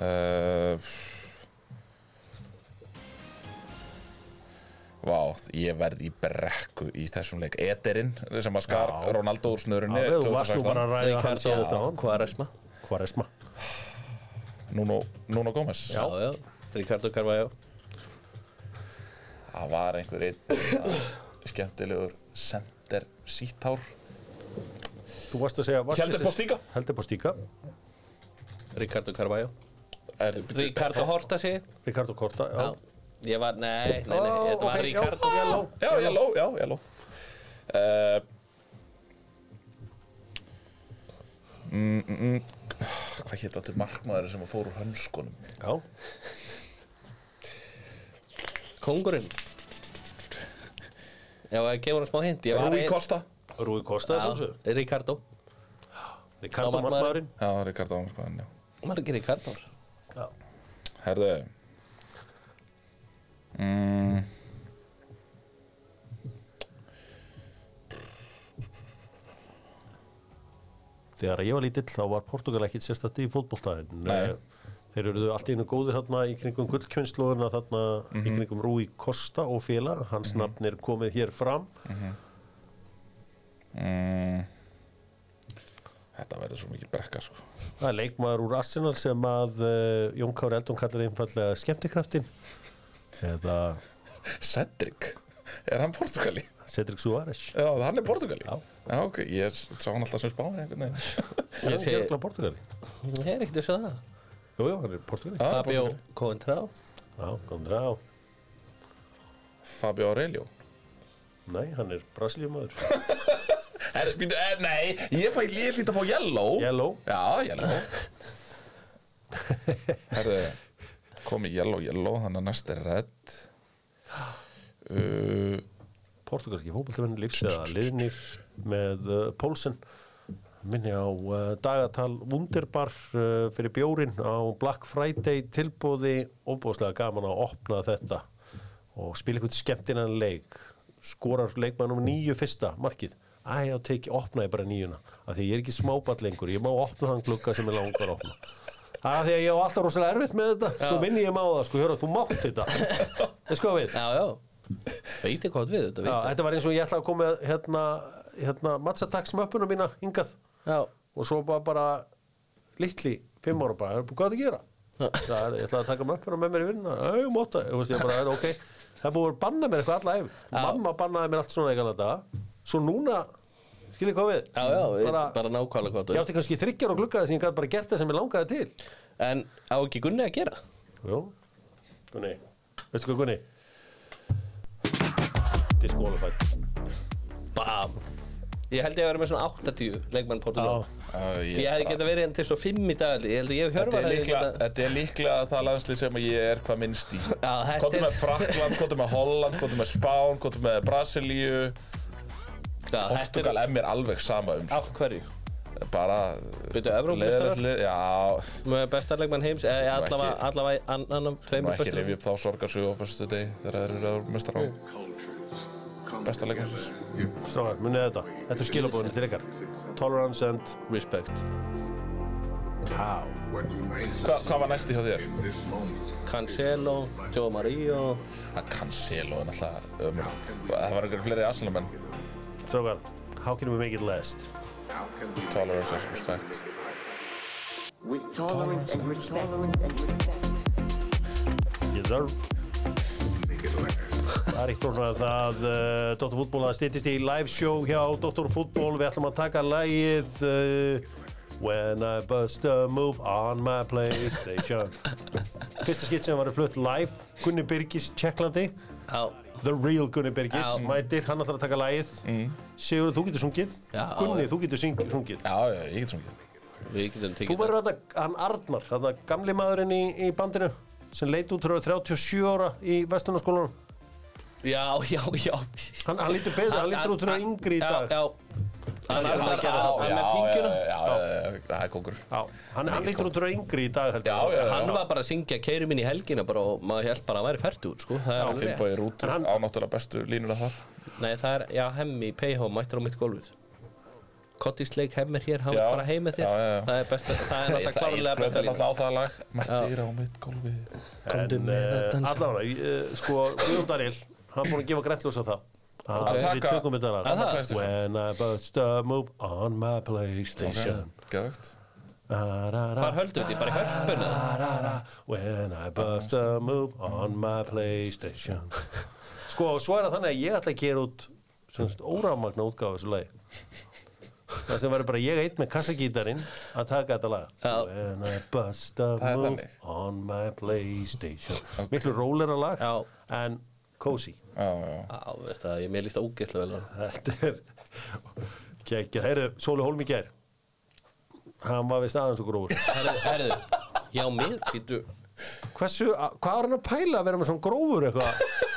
uh, Vá, ég verð í brekku í þessum leik. Ederinn sem að skar Já. Ronaldo úr snörunni Já, þú varst nú bara að ræða síðast á Ricardo hann. Quaresma. Quaresma. Nuno, Nuno Gómez Já, já Ricardo Carvalho. Það var einhver einn skemmtilegur sender síthár Þú varst að segja þessi- Postíka. Hjalti Postíka Ricardo Carvalho Ricardo Horta sé Ricardo Corta Já. Já, Ég var, nei, nei, nei, Ó, þetta var ok, Ricardo. já, yellow. Já, yellow, já, yellow uh, mm, mm, Hvað hétt áttur markmaður sem að fór úr hönskunum? Já. Kongurinn Já, gefa hann smá hint. Rúi Costa. Rúi Kosta Já, þessu Ricardo. Ricardo Þá markmaðurinn. markmaðurinn. Já, Ricardo Ámarkmaðurinn, já. Margir Ricardo Já. Herðu. Mm, Þegar ég var lítill þá var Portugal ekkit sérstætt í fótboltaðin Nei. Þeir eruðu allt einu góðir hérna í kringum gullkjönnslóðuna þarna Mhm. í kringum Rúi Kosta og félag. Hans nafn er komið hér fram. Mm, Þetta verður svo mikið brekka sko. Það er leikmaður úr Arsenal sem að uh, Jón Kári Eldon kallar einfallega skemmtikraftin eða Cedric, er hann Portugali? Cedric Suárez. Já, hann er Portugali. Já. ok, ég sá hann alltaf sem spáni einhvern veginn. Ég er sé- ekki Portugali? Ég er ekkert að segja það. Jú, jú, hann er Portugali. Já, Fabio. Coentrao. Já, komður á Fabio Aurelio Nei, hann er Brasilíumaður. Býtu, er, Nei, ég fæ hlýta på yellow. Yellow? Já, yellow. Herðu, komi yellow, yellow Þannig að næst er red. Uh, Portugalski fótboltamenn lífs eða liðnir með uh, Pólsen minni á uh, dagatal Wunderbar uh, fyrir bjórin á Black Friday tilbúði ofbúðslega gaman að opna þetta og spila eitthvað skemmtinan leik skorar leikmann um nýju fyrsta markið. Æ, já, teki, opna ég bara nýjuna. Af því ég er ekki smáball lengur, ég má opna þann glugga sem ég langar að opna. Það er því að ég á alltaf rosalega erfitt með þetta svo minni ég má það, sko, hjóra, þú mátt þetta. Veist hvað við? Já, já. Veit ég hvað við þetta Já, þetta var eins og ég ætla að koma með hérna, hérna matsataksmöppuna mína hingað. Já, og svo bara, bara litli fimm ára bara, hvað er það að gera? það er, ég ætla að taka möppuna með mér í vinna það búið að banna mér eitthvað alla ef mamma bannaði mér allt svona eitthvað þetta svo núna, skiljið hvað við? Já, já, bara, bara, nákvæmlega hvað ég átti kannski þryggjar og gluggaði sem ég gæti bara gert það sem ég langaði til. En á ekki Gunni að gera? Jú, Gunni. Veistu hvað Gunni? Disqualified Bam Ég held ég að vera með svona 80 leikmann Portugal Já, ég Ég hefði bara- geta verið enn til svo 5 í dag Ég. Held að ég Þetta hörfa er, líklega, þetta er líklega það landslið sem ég er hvað minnst í. Já, er- með Frakland, kvotum með Holland, kvotum með Spán, kvotum með Brasilíu. Portugal er mér alveg sama um Af hverju? Bara Byrju, Evrópumeistarar? leiðilegt lið, Já, Með besta leikmann heims Eða Nú allavega, ekki- allavega ann- annan tveimur ekki bestu rifja upp þá sorgarsögu á fyrstu deg þegar þeir eru mestar á besta leikmansins Stráðar, munið þetta. Þetta er skilabóðinu til ykkar. Tolerance and Respect. How? Hva, Hvað var næsti hjá þér? Cancelo, Joe Mario Það Cancelo er náttúrulega ömulegt Það var einhverjum fleiri aðslunum en Stráðar, how can we make it last? tolerance and respect. With tolerance and respect. Yes sir Það er eitt orðan að það uh, Dr. Fútból að stýttist í live show hjá Dr. Fútból Við ætlum að taka lagið uh, When I bust a move on my Playstation. Fyrsta skitt sem var flutt live Gunni Birgis, Tjekklandi. Já, The real Gunni Birgis, Já. mætir, hann ætlar að taka lagið. Sigur, þú getur sungið. Já. Gunni, þú getur sungið. Já, já, ég get sungið. Þú verður þetta, hann Arnar, þetta gamli maðurinn í, í bandinu sem leit út að vera 37 ára í vestunarskólanum Já, já, já. Hann, hann lítur betur, hann lítur út vera yngri í dag. Já, já Hann er að gera það. það með pinguna Já, já, já, það er kongur Já, hann, lítur út fyrir að vera yngri í dag heldur Já, já, já. Hann var bara að syngja keiri minn í helgina bara og maður held bara að væri fært út sko. Það er alveg rétt. Finnbói hann- á náttúrulega bestu línuna þar. Nei, það er, já, hemmi, PH mættur á mitt gólfið. Kottisleik hemmir hér, hann fara heim með þér. Já, já, já. Það er besta, það er náttúrulega klárlega besta lína alltaf á það lag. Mættir á mitt gólfi Komdu En með að uh, dansa. allavega, uh, sko, Guðjón Daniel hann er búin að gefa grænljós á það. Að Við tökum þetta? PlayStation. When I bust a move on my Playstation. Hvar höldu þetta, bara í hörpunni When I bust a move on my Playstation. Sko, svo er það þannig að ég ætla að gera út semst órafmagna útgáfa þessu lagi. Það sem verður bara ég eitt með kassagítarinn að taka þetta lag. When I bust a move on my Playstation. Miklu rólera lag Já. en cozy. Já, já. Já, veist það, ég mér líst ógeðslega vel það. Þetta er Kekja, heyrðu, Sóli Hólm í gær. Hann var við staðan svo grófur. Herðu, herðu, já, mér, býtu Hversu, hvað var hann að pæla að vera með svona grófur eitthvað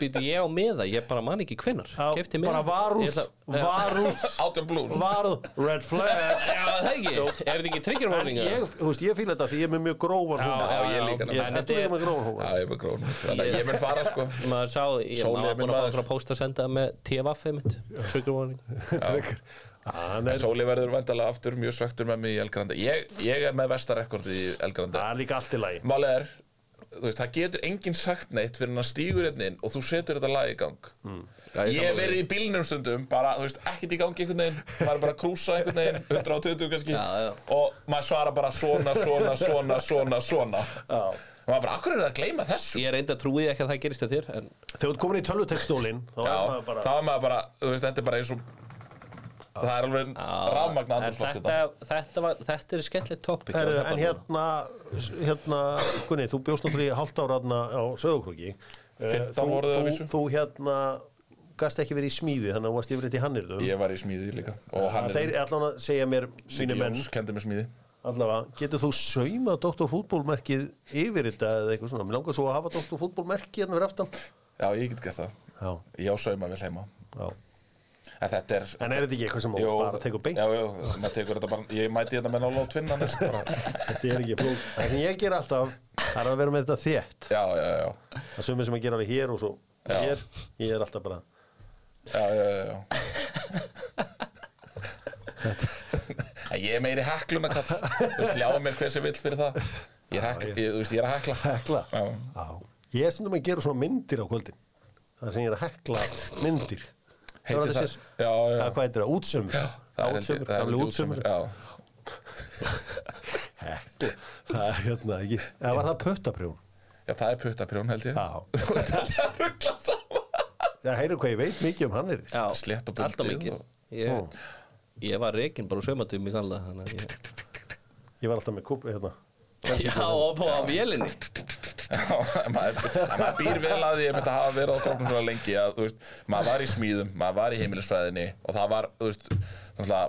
Býtu ég á miða, ég bara man ekki hvenar Já, Keypti miða. bara varúð, Já. varúð. Varúð, red flag. Já, það ekki, er þetta ekki trigger warning ég, þú veist, ég fíla þetta því ég er með mjög grófan húmor. já, ég líka ég, En líka er- með grófan Já, húmor? ég er með grón Þannig að ég mun fara sko. Maður sá, ég minn búin að fá maður. einhverja post að senda með TFF mitt Trigger warning er, Sóli verður vandalega aftur mjög svektur með mig í Elgrandi ég, ég er með vestarekord í Elgrandi það er líka allt í lagi. Er, þú veist, það getur enginn sagt neitt fyrir hann stígur hérna inn og þú setur þetta lag í gang. Já, ég verið í bílnum stundum, bara, þú veist, ekkert í gangi einhvern veginn maður er bara að krúsa einhvern veginn 120 kannski. Já, já. og maður svara bara svona, svona, svona, svona, svona. Og maður bara, akkur er það að gleyma þessu? Ég reynda að trúi ekki að það gerist að þér En þegar þú ert komin í tölvutekstólin Já, þá er maður bara, þú veist, þetta er bara eins og það er alveg rafmagna En andrúsloft þetta, þetta þetta, var, þetta er skemmtilegt topic Heru, að en hérna, hérna Gunni, þú bjóst náttúrulega í hálft ára á Söðukrúki 15 voruð að þú, þú hérna gast ekki verið í smíði þannig að þú varst yfir þetta í hannirðum Ég var í smíði líka og hann þeir er allan að segja mér allavega, getur þú saumað Dr. Fútbólmerkið yfir þetta eða eitthvað svona? Mér langar svo að hafa Dr. Fútbólmerkið hérna fyrir aftan. Já, ég get gert það. Já, Ég á sauma vel heima. Já. En þetta er en er þetta ekki eitthvað sem Jú, bara tekur beint? Já, já, maður tekur þetta bara Ég mæti þetta með nála á tvinna næst bara. þetta er ekki flók. Það sem ég ger alltaf það er að vera með þetta þétt. Já, já, já. Það sumir sem að gera alveg hér og svo Já. hér, ég er alltaf bara Já, já, já, já. En Ég er meiri hekluna kall. Þú veist, ljáðu mér hver sem vill fyrir það. Ég er, hekla, ég, þú veist, ég er að hekla. Hekla? Já. Já. ég er stundum að gera svona myndir á kvöldin. Það sem ég er að hekla myndir Heitir það, það- já, já. það hvað heitir það, Það er ég- útsömmur, það er gamli held ég útsömmur Já, það er hérna ekki eða var það puttaprjón? Já, það er puttaprjón held ég. Já. Það heyrðu hvað ég veit mikið um hann er Já, Slétt og og- ég, ég var reikinn bara úr saumatum í að ég ég var alltaf með kúp hérna. Já, og á vélinni. Já, maður, maður býr vel að því að þetta hafa verið á króknum svona lengi að, þú veist, maður var í smíðum, maður var í heimilisfræðinni og það var, þú veist, náttúrulega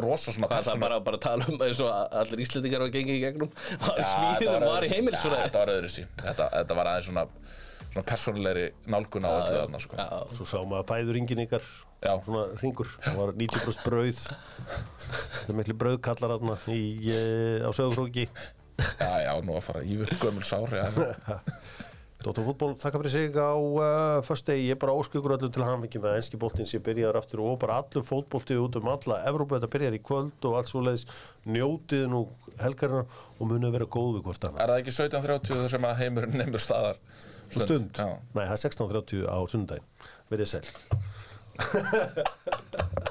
rosa svona Það er persóna- bara, bara að tala um eins og allir Íslendingar var gengið í gegnum var í smíðum, var í. Já, heimilisfræði. Þetta var öðru sí, þetta, þetta var aðeins svona, svona persónulegri nálgun á öllu þarna, sko. Já, svo sá maður fæður ingin ykkar Já. svona ringur það var 90% brauð. Þetta er miklu brauðkallar þarna í, eh, á sögurkróki Já, já, nú að fara yfir gömul sár, já. Dóttar fútból, þakka fyrir sig á uh, först degi, ég er bara óskugur öllum til hamingju með enski boltinn sem byrjaður aftur og bara allur fótbolti út um alla Evrópu, þetta byrjar í kvöld og allt svo leiðis njótið nú helgarina og munið vera góð við hvort annað. Er það ekki 17.30 sem að heimurinn nefnur staðar? stund, Já. nei það er 16.30 á sundaginn verið sæl